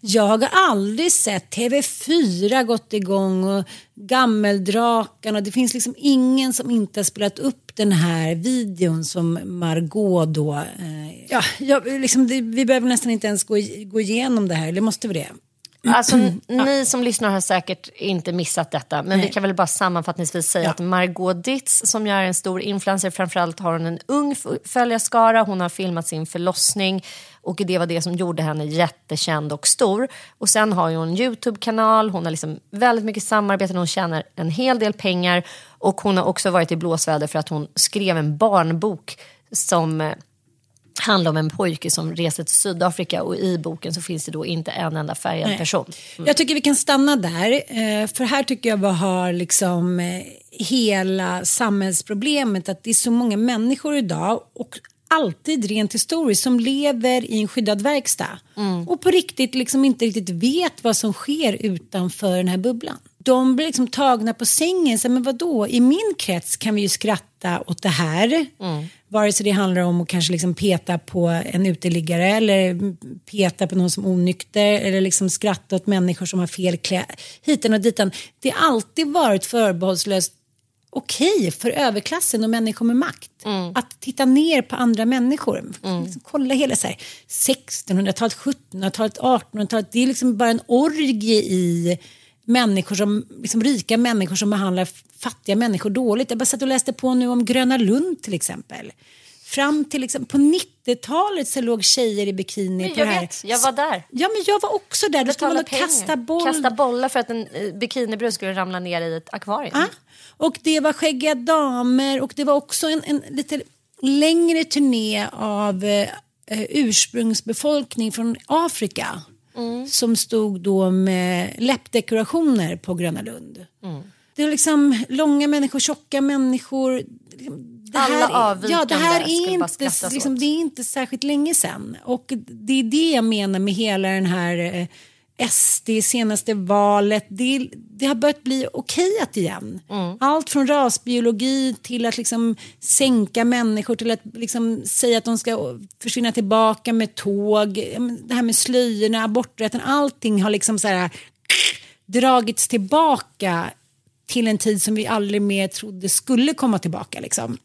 Jag har aldrig sett TV4 gått igång och Gammeldraken och det finns liksom ingen som inte har spelat upp den här videon som Margot då. Eh, ja, jag, liksom, det, vi behöver nästan inte ens gå, gå igenom det här, eller måste vi det? Alltså, Ni som lyssnar har säkert inte missat detta, men vi kan väl bara sammanfattningsvis säga att Margot Ditz, som är en stor influencer, framförallt har hon en ung följarskara. Hon har filmat sin förlossning och det var det som gjorde henne jättekänd och stor. Och sen har hon en YouTube-kanal, hon har liksom väldigt mycket samarbeten, hon tjänar en hel del pengar och hon har också varit i blåsväder för att hon skrev en barnbok som eh, handlar om en pojke som reser till Sydafrika och i boken så finns det då inte en enda färgad Nej. person. Jag tycker vi kan stanna där. eh, För här tycker jag vi har liksom eh, hela samhällsproblemet att det är så många människor idag och alltid rent historiskt som lever i en skyddad verkstad och på riktigt liksom inte riktigt vet vad som sker utanför den här bubblan. De blir liksom tagna på sängen. Så, men vadå? I min krets kan vi ju skratta åt det här. Vare sig det handlar om att kanske liksom peta på en uteliggare eller peta på någon som onykter eller liksom skratta åt människor som har fel kläder. Hitan och ditan. Det har alltid varit förbehållslöst okej för överklassen och människor med makt att titta ner på andra människor. Liksom kolla hela så här, 1600-talet, 1700-talet, 1800-talet. Det är liksom bara en orgie i människor som, liksom rika människor som behandlar fattiga människor dåligt. Jag bara satt och läste på nu om Gröna Lund till exempel. Fram till liksom, på 90-talet så låg tjejer i bikini på jag det här. vet, jag var där. Ja men jag var också där. Då ska man kasta boll. Kasta bollar för att en eh, bikinibrud skulle ramla ner i ett akvarium. Ja. Och det var skäggiga damer och det var också en, en lite längre turné av eh, eh, ursprungsbefolkning från Afrika. Som stod då med läppdekorationer på Gröna Lund. Det är liksom långa människor, tjocka människor. Det Alla här, avvikande ja, det här är inte, liksom, det är inte särskilt länge. Och det är det jag menar med hela den här eh, SD, senaste valet. Det, det har börjat bli okejat igen. Allt från rasbiologi till att liksom sänka människor till att liksom säga att de ska försvinna tillbaka med tåg. Det här med slöjorna, aborträtten, allting har liksom så här dragits tillbaka till en tid som vi aldrig mer trodde skulle komma tillbaka. Liksom.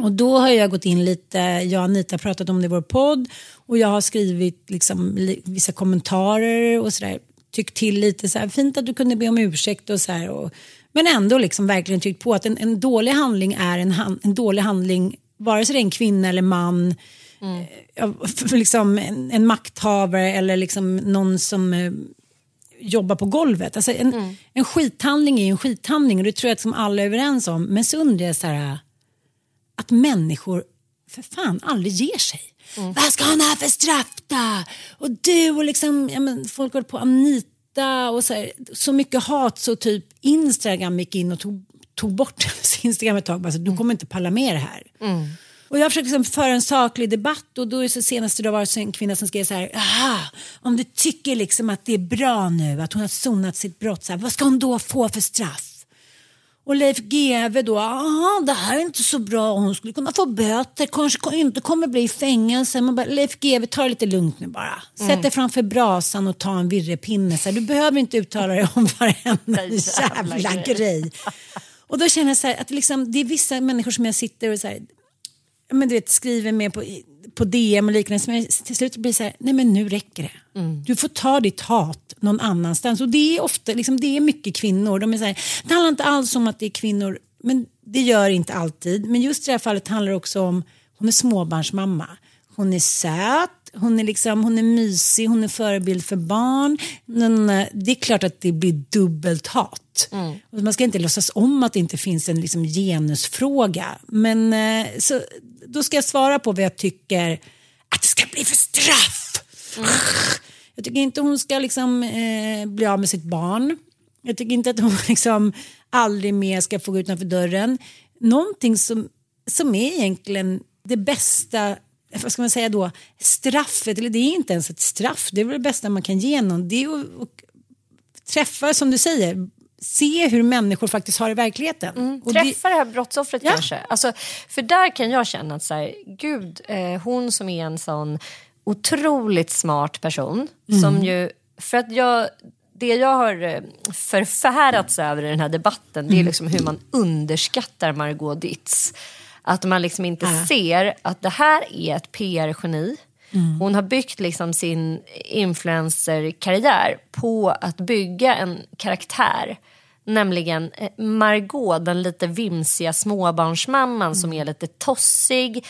Och då har jag gått in lite, jag och Anita har pratat om det i vår podd och jag har skrivit liksom, li, vissa kommentarer och sådär. Tyckt till lite så här, fint att du kunde be om ursäkt och så här. Och, men ändå liksom verkligen tryckt på att en, en dålig handling är en, han, en dålig handling vare sig det är en kvinna eller man. Eh, för liksom en, en makthavare eller liksom någon som eh, jobbar på golvet. Alltså en, en skithandling är ju en skithandling och det tror jag att som alla är överens om. Men så undrar jag så här, att människor för fan aldrig ger sig. Vad ska han ha för straff då? Och du och liksom, ja, men folk håller på Anita och så, här, så mycket hat så typ Instagram gick in och tog, tog bort hennes Instagram ett tag. Bara, så, du kommer inte palla med det här. Och jag försöker liksom föra en saklig debatt och då är så senaste då var det en kvinna som skrev så här, "Aha, om du tycker liksom att det är bra nu att hon har sonat sitt brott, så här, vad ska hon då få för straff? Och Leif GW då, aha det här är inte så bra, hon skulle kunna få böter, kanske inte kommer bli i fängelse. Man bara, Leif GW ta det lite lugnt nu bara. Sätt dig framför brasan och ta en virrepinne. Så här, du behöver inte uttala dig om varenda Jävla jävla grej. grej. Och då känner jag så här, att liksom, det är vissa människor som jag sitter och så här, men du vet, skriver med på, på DM och liknande som jag till slut blir så här, nej men nu räcker det. Du får ta ditt hat någon annanstans. Och det är ofta, liksom, det är mycket kvinnor. De är så här, det handlar inte alls om att det är kvinnor, men det gör inte alltid. Men just i det här fallet handlar det också om, hon är småbarnsmamma. Hon är söt, hon är, liksom, hon är mysig, hon är förebild för barn. Men, eh, det är klart att det blir dubbelt hat. Och man ska inte låtsas om att det inte finns en liksom, genusfråga. Men eh, så, då ska jag svara på vad jag tycker att det ska bli för straff. Jag tycker inte hon ska liksom, eh, bli av med sitt barn. Jag tycker inte att hon liksom aldrig mer ska få gå utanför dörren. Någonting som, som är egentligen det bästa, vad ska man säga då, straffet, eller det är inte ens ett straff, det är väl det bästa man kan ge någon. Det är att, att träffa, som du säger, se hur människor faktiskt har det i. Och det, Träffa det här brottsoffret Ja. kanske. Alltså, för där kan jag känna att så här, gud, eh, hon som är en sån otroligt smart person. Mm. Som ju, för att jag, det jag har eh, förfärats över i den här debatten Mm. det är liksom hur man underskattar Margot Ditz. Att man liksom inte ser att det här är ett PR-geni. Mm. Hon har byggt liksom sin influencerkarriär på att bygga en karaktär. Nämligen eh, Margot, den lite vimsiga småbarnsmamman som Mm. är lite tossig,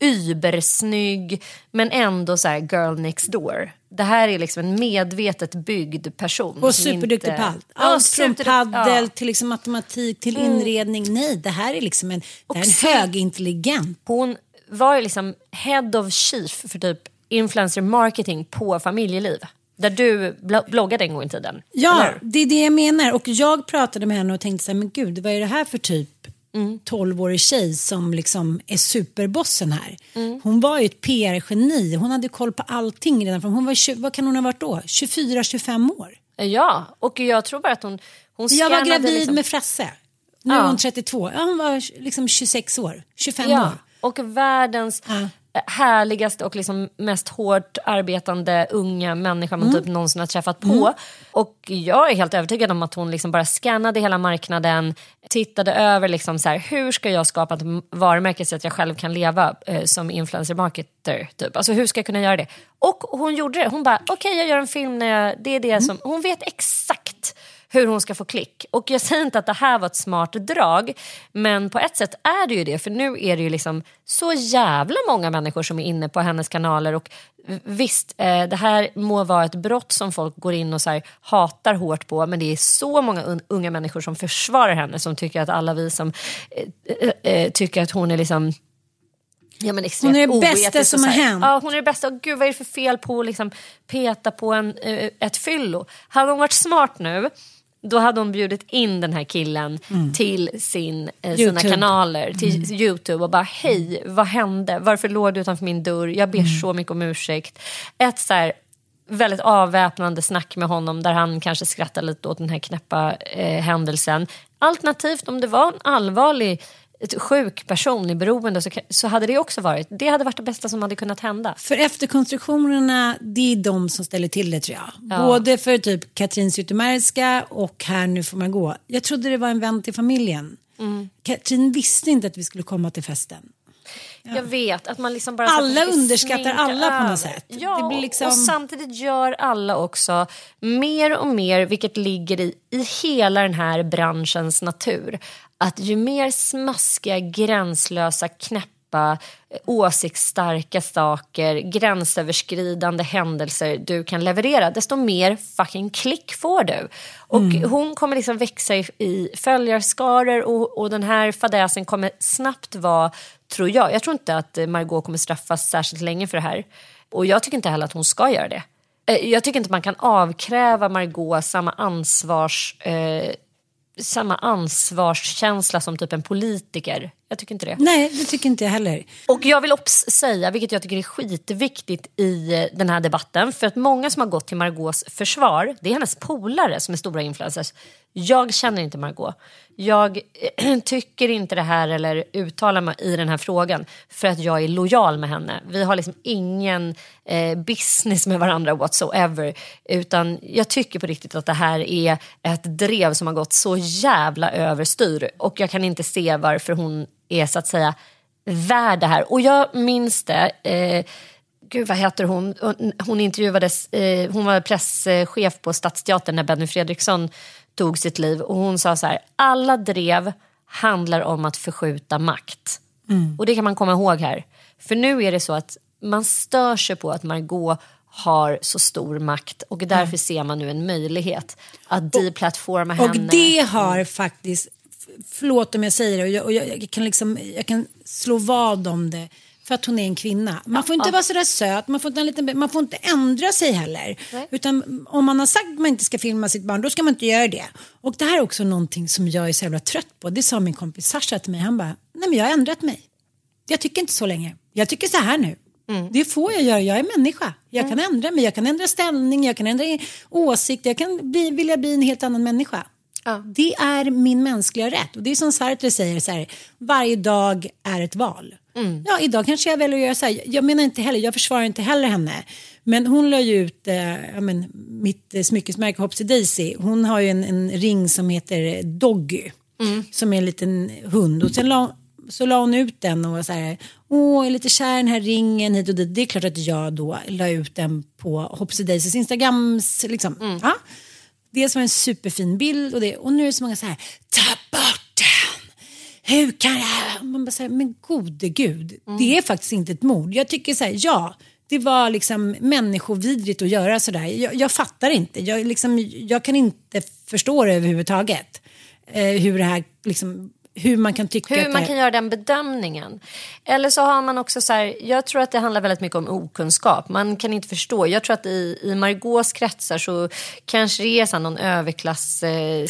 übersnygg men ändå så här girl next door. Det här är liksom en medvetet byggd person. och superduktig inte- på allt. Allt från paddel ja. Mm. till liksom matematik till inredning. Nej, det här är liksom en, det här är en högintelligent. Hon var ju liksom head of chief för typ influencer marketing på familjeliv. Där du blo- bloggade en gång i tiden. Ja, det är det jag menar. Och jag pratade med henne och tänkte så här, men gud, vad är det här för typ Mm. 12-årig tjej som liksom är superbossen här. Mm. Hon var ju ett PR-geni. Hon hade koll på allting redan från, hon var, vad kan hon ha varit då? 24-25 år. Ja, och jag tror bara att hon, hon Jag var gravid liksom, med Frasse. Nu Ja. är hon 32. Ja, hon var liksom 26 år. 25 Ja, år. och världens Ja härligaste och liksom mest hårt arbetande unga människa man Mm. typ någonsin har träffat på. Och jag är helt övertygad om att hon liksom bara scannade hela marknaden, tittade över liksom så här, hur ska jag skapa ett varumärke så att jag själv kan leva eh, som influencer marketer. Typ. Alltså hur ska jag kunna göra det? Och hon gjorde det. Hon bara, okej jag gör en film när jag, det är det som, hon vet exakt hur hon ska få klick. Och jag säger inte att det här var ett smart drag, men på ett sätt är det ju det. För nu är det ju liksom så jävla många människor som är inne på hennes kanaler. Och visst, eh, det här må vara ett brott som folk går in och så här, hatar hårt på, men det är så många un- unga människor som försvarar henne, som tycker att alla vi som eh, eh, tycker att hon är liksom Ja, men extremt Hon är det bästa som har hänt. Ja, hon är det bästa. Och gud, vad är det för fel på att liksom peta på en, ett fyllo? Hade hon varit smart nu, då hade hon bjudit in den här killen till sin, eh, sina kanaler, till Youtube och bara hej, vad hände? Varför låg du utanför min dörr? Jag ber så mycket om ursäkt. Ett så här väldigt avväpnande snack med honom där han kanske skrattar lite åt den här knäppa eh, händelsen. Alternativt om det var en allvarlig ett sjuk person i beroende så, så hade det också varit. Det hade varit det bästa som hade kunnat hända. För efterkonstruktionerna, det är de som ställer till det tror jag. Ja. Både för typ Katrin Zytomierska och här nu får man gå. Jag trodde det var en vän till familjen. Mm. Katrin visste inte att vi skulle komma till festen. Jag vet att man liksom bara Alla underskattar alla på något sätt. Ja, liksom- och samtidigt gör alla också mer och mer, vilket ligger i, i hela den här branschens natur, att ju mer smaskiga, gränslösa, knäppa, eh, åsiktsstarka saker, gränsöverskridande händelser du kan leverera, desto mer fucking klick får du. Och hon kommer liksom växa i, i följarskaror och, och den här fadäsen kommer snabbt vara, tror jag, jag tror inte att Margot kommer straffas särskilt länge för det här. Och jag tycker inte heller att hon ska göra det. Eh, Jag tycker inte man kan avkräva Margot samma ansvars... Eh, samma ansvarskänsla som typ en politiker. Jag tycker inte det. Nej, det tycker inte jag heller. Och jag vill också säga, vilket jag tycker är skitviktigt i den här debatten, för att många som har gått till Margaux försvar, det är hennes polare som är stora influencers. Jag känner inte Margot. Jag tycker inte det här eller uttalar mig i den här frågan för att jag är lojal med henne. Vi har liksom ingen eh, business med varandra whatsoever. Utan jag tycker på riktigt att det här är ett drev som har gått så jävla överstyr. Och jag kan inte se varför hon är så att säga värd det här. Och jag minns det. Eh, Gud, vad heter hon? Hon intervjuades, eh, hon var presschef på Stadsteatern när Benny Fredriksson tog sitt liv och hon sa så här, alla drev handlar om att förskjuta makt. Och det kan man komma ihåg här. För nu är det så att man stör sig på att Margot har så stor makt och därför ser man nu en möjlighet att deplattforma henne. Och det har faktiskt, förlåt om jag säger det, och jag, och jag, jag, kan liksom, jag kan slå vad om det. För att hon är en kvinna. Man får inte vara sådär söt, man får, inte, en liten, man får inte ändra sig heller. Utan om man har sagt att man inte ska filma sitt barn, då ska man inte göra det. Och det här är också någonting som jag är så jävla trött på. Det sa min kompis Sasha till mig, han bara, nej men jag har ändrat mig. Jag tycker inte så länge. Jag tycker så här nu. Det får jag göra, jag är människa. Jag kan ändra mig, jag kan ändra ställning, jag kan ändra åsikt, jag kan bli, vilja bli en helt annan människa. Det är min mänskliga rätt. Och det är som Sartre säger, så här, varje dag är ett val. Ja, idag kanske jag väljer att göra så här. Jag menar inte heller, jag försvarar inte heller henne. Men hon la ju ut, eh, ja, men, mitt eh, smyckesmärke Hopsy Daisy, hon har ju en, en ring som heter Doggy. Som är en liten hund. Och sen la, så la hon ut den och var så här, åh, jag är lite kär i den här ringen hit och dit. Det är klart att jag då la ut den på Hopsy Daisys Instagrams, liksom. Ja. Dels var det en superfin bild och, det, och nu är det så många så här, ta bort den. Hur kan det här? Man bara säger, men gode gud, det är faktiskt inte ett mord. Jag tycker så här, ja, det var liksom människovidrigt att göra sådär. Jag, jag fattar inte, jag, liksom, jag kan inte förstå det överhuvudtaget. Eh, hur det här, liksom, hur man kan tycka Hur man det kan göra den bedömningen. Eller så har man också så här, jag tror att det handlar väldigt mycket om okunskap. Man kan inte förstå. Jag tror att i, i Margaux kretsar så kanske det är så någon överklass eh,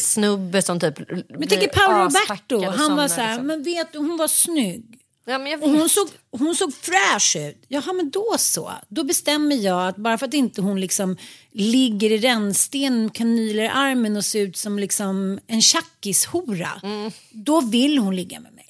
som typ Men tänk Paolo Roberto, han var så här, men vet du, hon var snygg. Ja, men hon såg, hon såg fräsch ut. Jaha, men då så. Då bestämmer jag att bara för att inte hon liksom ligger i rännsten kanyler i armen och ser ut som liksom en tjackishora. Då vill hon ligga med mig.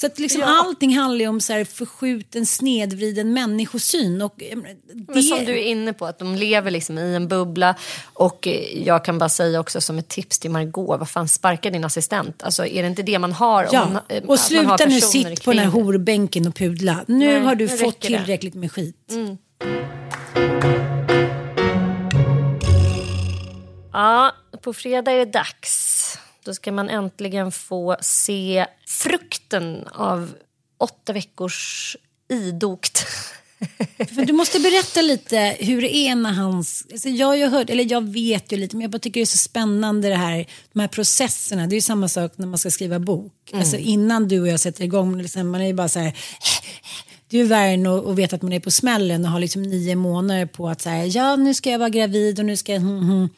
Så att liksom allting handlar ju om så här förskjuten, snedvriden människosyn. Och, eh, det, Men som du är inne på, att de lever liksom i en bubbla. Och eh, jag kan bara säga också som ett tips till Margot, vad fan sparka din assistent. Alltså är det inte det man har? Ja, man, eh, och har sluta nu sitt på den här horbänken och pudla. Nu Nej, har du nu fått räcker det. tillräckligt med skit. Ja, på fredag är det dags. Då ska man äntligen få se frukten av åtta veckors idogt. För du måste berätta lite hur det är när hans... Alltså jag har ju hört, eller jag vet ju lite, men jag bara tycker det är så spännande det här, de här processerna. Det är ju samma sak när man ska skriva bok. Alltså innan du och jag sätter igång, liksom, man är ju bara så här... Det är ju värre än att veta att man är på smällen och har liksom nio månader på att säga ja nu ska jag vara gravid och nu ska jag... Hmm, hmm.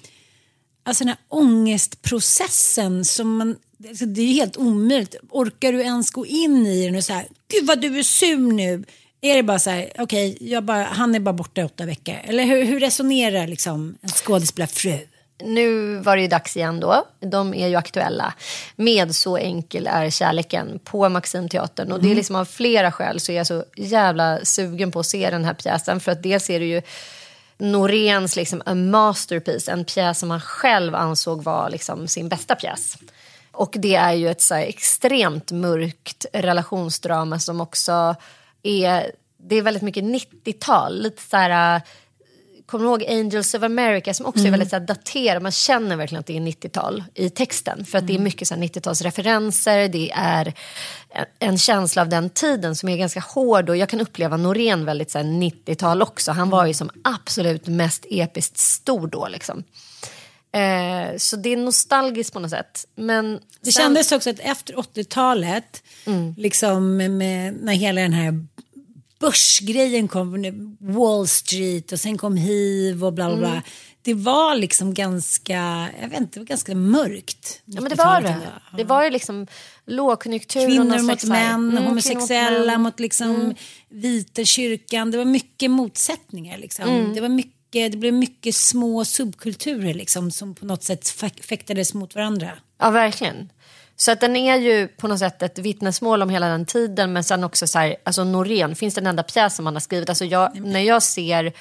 Alltså den här ångestprocessen som man... Alltså det är ju helt omöjligt. Orkar du ens gå in i den och så här, gud vad du är sur nu. Är det bara så här, okej, bara, han är bara borta i åtta veckor. Eller hur, hur resonerar liksom en skådespelarfru? Nu var det ju dags igen då. De är ju aktuella med Så enkel är kärleken på Maximteatern. Och det är liksom av flera skäl så är jag så jävla sugen på att se den här pjäsen. För att dels är det ju Noréns liksom a masterpiece, en pjäs som han själv ansåg var liksom sin bästa pjäs. Och det är ju ett så här extremt mörkt relationsdrama som också är, det är väldigt mycket 90-tal, lite så här Kommer du ihåg Angels of America som också är väldigt så här, daterad? Man känner verkligen att det är 90-tal i texten. För att det är mycket så här 90-talsreferenser, det är en, känsla av den tiden som är ganska hård. Och jag kan uppleva Norén väldigt så här 90-tal också. Han var ju som absolut mest episkt stor då liksom. Eh, så det är nostalgiskt på något sätt. Men Det sen- kändes också att efter 80-talet, liksom med, när hela den här börsgrejen kom, Wall Street och sen kom hiv och bla bla bla. Det var liksom ganska, jag vet inte, det var ganska mörkt. Ja, men det var det. 90-talet. Det var ju liksom lågkonjunktur. och Kvinnor mot slags så här- män, Mm, homosexuella mot män. mot liksom vita kyrkan. Det var mycket motsättningar. Liksom. Mm. Det, var mycket, det blev mycket små subkulturer liksom, som på något sätt fäk- fäktades mot varandra. Ja, verkligen. Så att den är ju på något sätt ett vittnesmål om hela den tiden. Men sen också så här, alltså Norén, finns det en enda pjäs som han har skrivit? Alltså jag, när jag ser,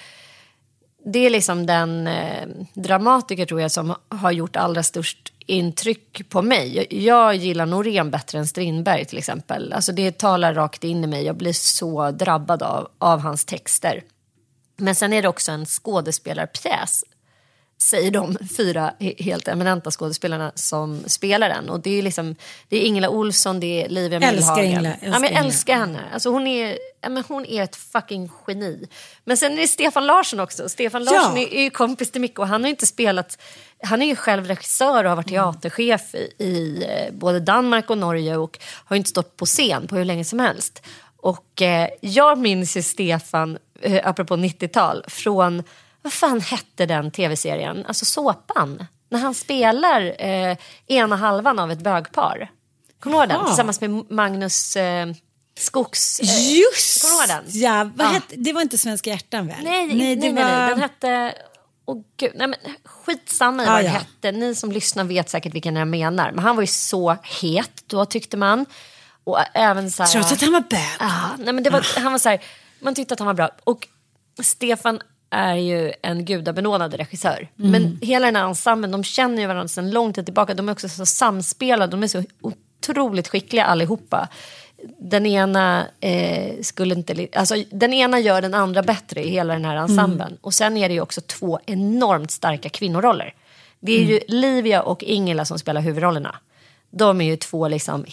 det är liksom den eh, dramatiker tror jag som har gjort allra störst intryck på mig. Jag, jag gillar Norén bättre än Strindberg till exempel. Alltså det talar rakt in i mig. Jag blir så drabbad av, av hans texter. Men sen är det också en skådespelarpjäs säger de fyra he- helt eminenta skådespelarna som spelar den. Och det är liksom, det är Ingela Olsson, det är Livia Älskar. Ingela, ja, älskar men jag Ingela. älskar henne. Alltså hon, är, ja, men hon är ett fucking geni. Men sen är det Stefan Larsson också. Stefan Larsson Ja. är, ju kompis till Micke och han har inte spelat... Han är ju själv regissör och har varit teaterchef i, i eh, både Danmark och Norge och har inte stått på scen på hur länge som helst. Och eh, jag minns ju Stefan, eh, apropå 90-tal, från, vad fan hette den tv-serien? Alltså såpan. När han spelar eh, ena halvan av ett bögpar. Kommer du ihåg den? Tillsammans med Magnus eh, Skogs... Eh, Just Kommer du ihåg den? Ja, vad Ja. Hette, det var inte Svenska hjärtan väl? Nej, nej, det nej, var... nej. Den hette... Åh gud, nej men skitsamma i Ah, vad ja. hette. Ni som lyssnar vet säkert vilken jag menar. Men han var ju så het då tyckte man. Och även så här... Trots att han var bög. Ja, nej men det var, han var så här, man tyckte att han var bra. Och Stefan är ju en gudabenådad regissör. Mm. Men hela den här ensemblen, de känner ju varandra sedan lång tid tillbaka. De är också så samspelade, de är så otroligt skickliga allihopa. Den ena eh, skulle inte... Alltså, den ena gör den andra bättre i hela den här ensemblen. Och sen är det ju också två enormt starka kvinnoroller. Det är ju Livia och Ingela som spelar huvudrollerna. De är ju två liksom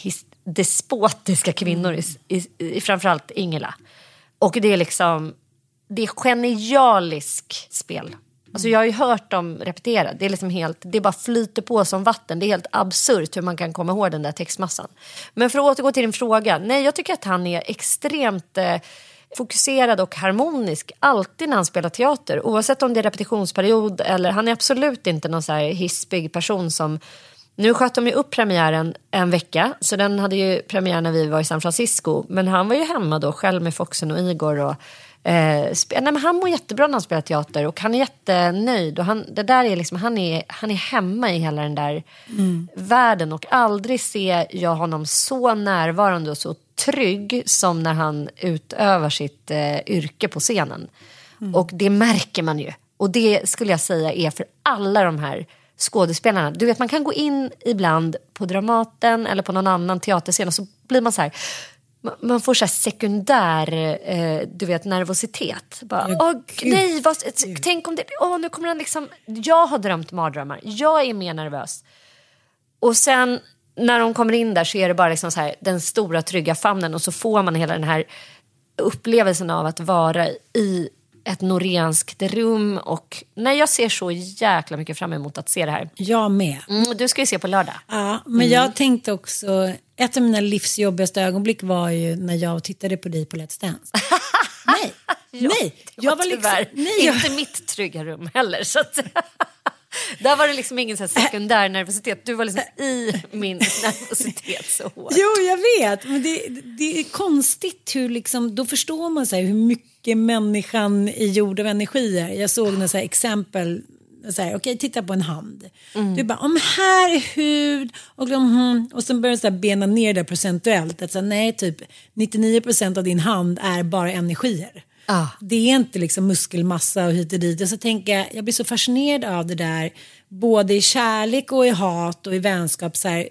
despotiska kvinnor, i, i, i, framförallt Ingela. Och det är liksom, det är genialisk spel. Alltså jag har ju hört dem repetera, det är liksom helt, det bara flyter på som vatten. Det är helt absurt hur man kan komma ihåg den där textmassan. Men för att återgå till din fråga, nej jag tycker att han är extremt eh, fokuserad och harmonisk alltid när han spelar teater. Oavsett om det är repetitionsperiod eller han är absolut inte någon så här hispig person som nu sköt de ju upp premiären en vecka, så den hade ju premiär när vi var i San Francisco. Men han var ju hemma då själv med Foxen och Igor. Och, eh, nej, men han mår jättebra när han spelar teater och han är jättenöjd. Och han, det där är liksom, han, är, han är hemma i hela den där världen och aldrig ser jag honom så närvarande och så trygg som när han utövar sitt eh, yrke på scenen. Och det märker man ju. Och det skulle jag säga är för alla de här skådespelarna. Du vet man kan gå in ibland på Dramaten eller på någon annan teaterscen och så blir man så här man får så här sekundär eh, du vet, nervositet. Bara, Ja, gud. nej, vad, tänk om det... Åh, nu kommer han liksom... Jag har drömt mardrömmar. Jag är mer nervös. Och sen när de kommer in där så är det bara liksom så här, den stora trygga famnen och så får man hela den här upplevelsen av att vara i ett norenskt rum. Och nej, jag ser så jäkla mycket fram emot att se det här. Jag med. Mm, du ska ju se på lördag. Ja, men jag tänkte också, ett av mina livsjobbigaste ögonblick var ju när jag tittade på dig på Let's Dance. nej, nej. Det var tyvärr nej, jag, inte mitt trygga rum heller. Så att, där var det liksom ingen så här sekundär nervositet. Du var liksom i min nervositet så hårt. Jo, jag vet. Men det, det är konstigt hur liksom, då förstår man så hur mycket människan är gjord av energier. Jag såg några så exempel, så här, okej titta på en hand. Du bara, om här är hud och, mm, och sen börjar du så här bena ner det procentuellt. Att så här, nej, typ 99% av din hand är bara energier. Ah. Det är inte liksom muskelmassa och hit och dit. Och så tänker jag, jag blir så fascinerad av det där, både i kärlek och i hat och i vänskap. Så här,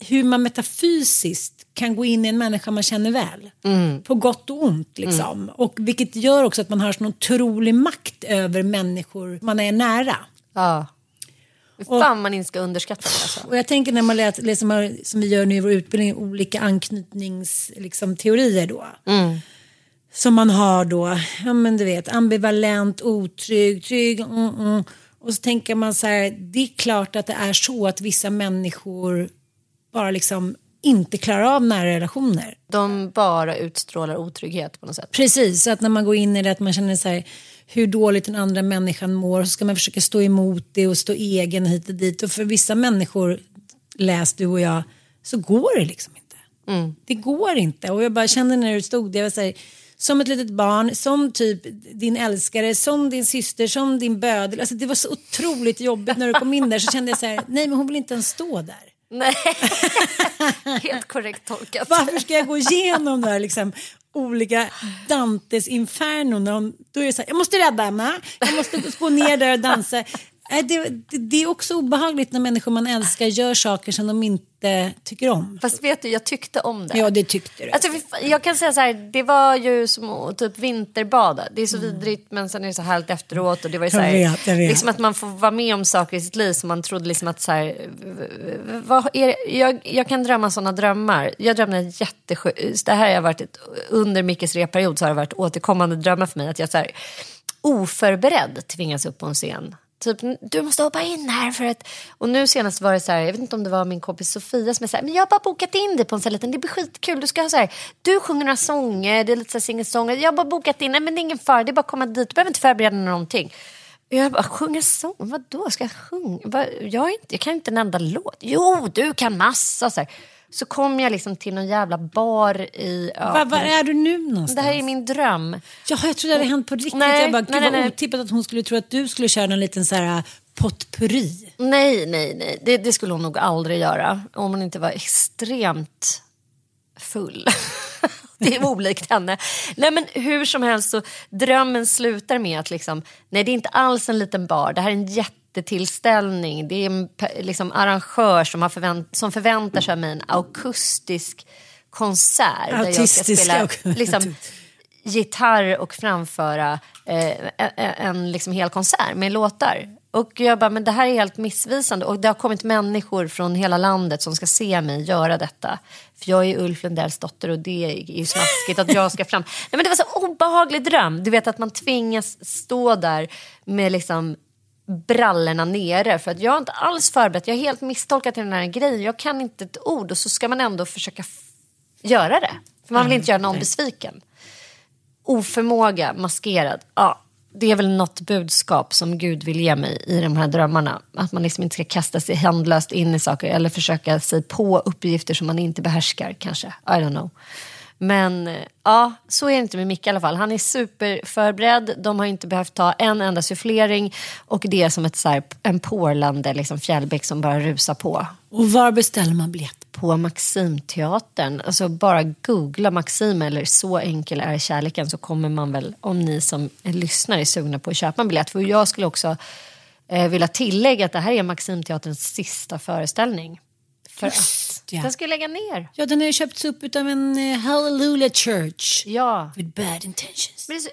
hur man metafysiskt kan gå in i en människa man känner väl. På gott och ont liksom. Och vilket gör också att man har sån otrolig makt över människor man är nära. Ja. Hur fan man inte ska underskatta det alltså. Och jag tänker när man läser, läser som vi gör nu i vår utbildning, olika anknytningsteorier liksom, teorier då. Som man har då, ja men du vet, ambivalent, otrygg, trygg, mm, mm. Och så tänker man så här, det är klart att det är så att vissa människor bara liksom inte klarar av nära relationer. De bara utstrålar otrygghet på något sätt. Precis, så att när man går in i det att man känner så här, hur dåligt den andra människan mår så ska man försöka stå emot det och stå egen hit och dit. Och för vissa människor, läs du och jag, så går det liksom inte. Det går inte. Och jag bara kände när du stod där, jag var så här, som ett litet barn, som typ din älskare, som din syster, som din bödel. Alltså det var så otroligt jobbigt när du kom in där så kände jag så här, nej men hon vill inte ens stå där. Nej, helt korrekt tolkat. Varför ska jag gå igenom de här liksom, olika Dantes inferno? När hon, då är det så här, jag måste rädda henne, jag måste gå ner där och dansa. Nej, det, det, är också obehagligt när människor man älskar gör saker som de inte tycker om. Fast vet du, jag tyckte om det. Ja, det tyckte du. Alltså, jag kan säga så här, det var ju som typ vinterbada. Det är så vidrigt men sen är det så härligt efteråt. Och det var så här, Mm. Jag vet, jag vet. Liksom att man får vara med om saker i sitt liv som man trodde liksom att så här, vad är, jag, jag kan drömma sådana drömmar. Jag drömde jättesjukt. Det här har varit ett, under Mickes reperiod så har det varit återkommande drömmar för mig. Att jag så här, oförberedd tvingas upp på en scen. Typ, du måste hoppa in här för att... Och nu senast var det så här, jag vet inte om det var min kompis Sofia som är så här, men jag har bara bokat in dig på en sån här liten, det blir skitkul. Du ska ha så här, du sjunger några sånger, det är lite så här. Jag har bara bokat in, nej men det är ingen fara, det är bara att komma dit, du behöver inte förbereda någonting. Och Jag bara, sjunga sång? Vadå, ska jag sjunga? Jag, inte, jag kan inte en enda låt. Jo, du kan massa. Så, här så kom jag liksom till någon jävla bar i... Ja, Var, var är du nu någonstans? det här är min dröm. Jaha, jag trodde det hade hänt på riktigt. Nej, jag bara, gud nej, nej, vad otippat att hon skulle tro att du skulle köra en liten så här potpurri. Nej, nej, nej. Det, det skulle hon nog aldrig göra. Om hon inte var extremt full. det är olikt henne. Nej men hur som helst så drömmen slutar med att liksom, nej det är inte alls en liten bar. Det här är en jättetillställning. Det är en liksom, arrangör som, har förvänt, som förväntar sig av mig en akustisk konsert. Där jag ska spela liksom, gitarr och framföra eh, en, en liksom hel konsert med låtar. Och jag bara, men det här är helt missvisande. Och det har kommit människor från hela landet som ska se mig göra detta. För jag är Ulf Lundells dotter och det är ju smaskigt att jag ska fram. Nej, men det var så obehaglig dröm. Du vet att man tvingas stå där med liksom brallorna nere. För att jag har inte alls förberett. Jag har helt misstolkat den här grejen. Jag kan inte ett ord och så ska man ändå försöka göra det. För man vill inte göra någon besviken oförmåga maskerad. Ja, det är väl något budskap som Gud vill ge mig i de här drömmarna. Att man liksom inte ska kasta sig handlöst in i saker eller försöka sig på uppgifter som man inte behärskar kanske. I don't know. Men eh, ja, så är det inte med Micke i alla fall. Han är superförberedd. De har inte behövt ta en enda sufflering och det är som ett, så här, en porlande liksom, fjällbäck som bara rusar på Och var beställer man biljett? på Maximteatern. Alltså bara googla Maxim eller Så enkel är kärleken så kommer man väl, om ni som lyssnar är sugna på att köpa en biljett. För jag skulle också eh, vilja tillägga att det här är Maximteaterns sista föreställning. För att ja. den ska lägga ner. Ja, den har ju köpts upp av en eh, Hallelujah Church. Ja. With bad intentions. Men det är så...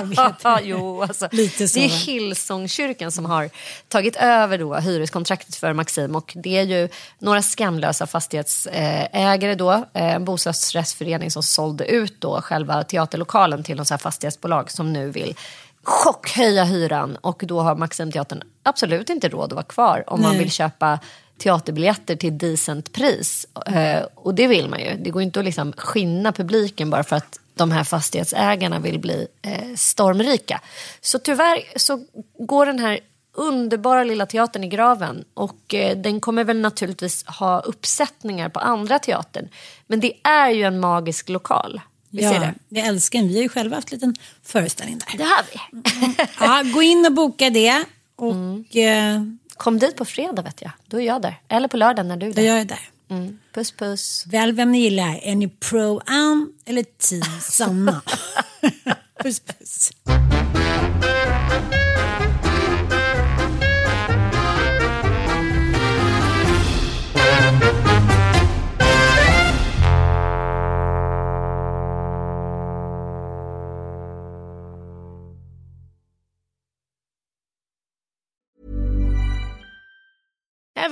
vet. jo, alltså, Lite så, det är? Hillsongkyrkan som har tagit över då hyreskontraktet för Maxim och det är ju några skamlösa fastighetsägare då, eh, en bostadsrättsförening som sålde ut då själva teaterlokalen till så här fastighetsbolag som nu vill chockhöja hyran och då har Maximteatern absolut inte råd att vara kvar om man Nej. vill köpa teaterbiljetter till decent pris. Eh, och det vill man ju. Det går inte att liksom skinna publiken bara för att de här fastighetsägarna vill bli eh, stormrika. Så tyvärr så går den här underbara lilla teatern i graven och eh, den kommer väl naturligtvis ha uppsättningar på andra teatern. Men det är ju en magisk lokal. Vi ser Ja, det. det älskar en. Vi har ju själva haft en liten föreställning där. Det har vi. Ja, gå in och boka det. Och eh, Kom dit på fredag vet jag. Då är jag där. Eller på lördag när du är då där. gör jag det. Mm. Puss puss. Väl vem ni gillar. Är ni pro Ann eller team Sanna? puss puss.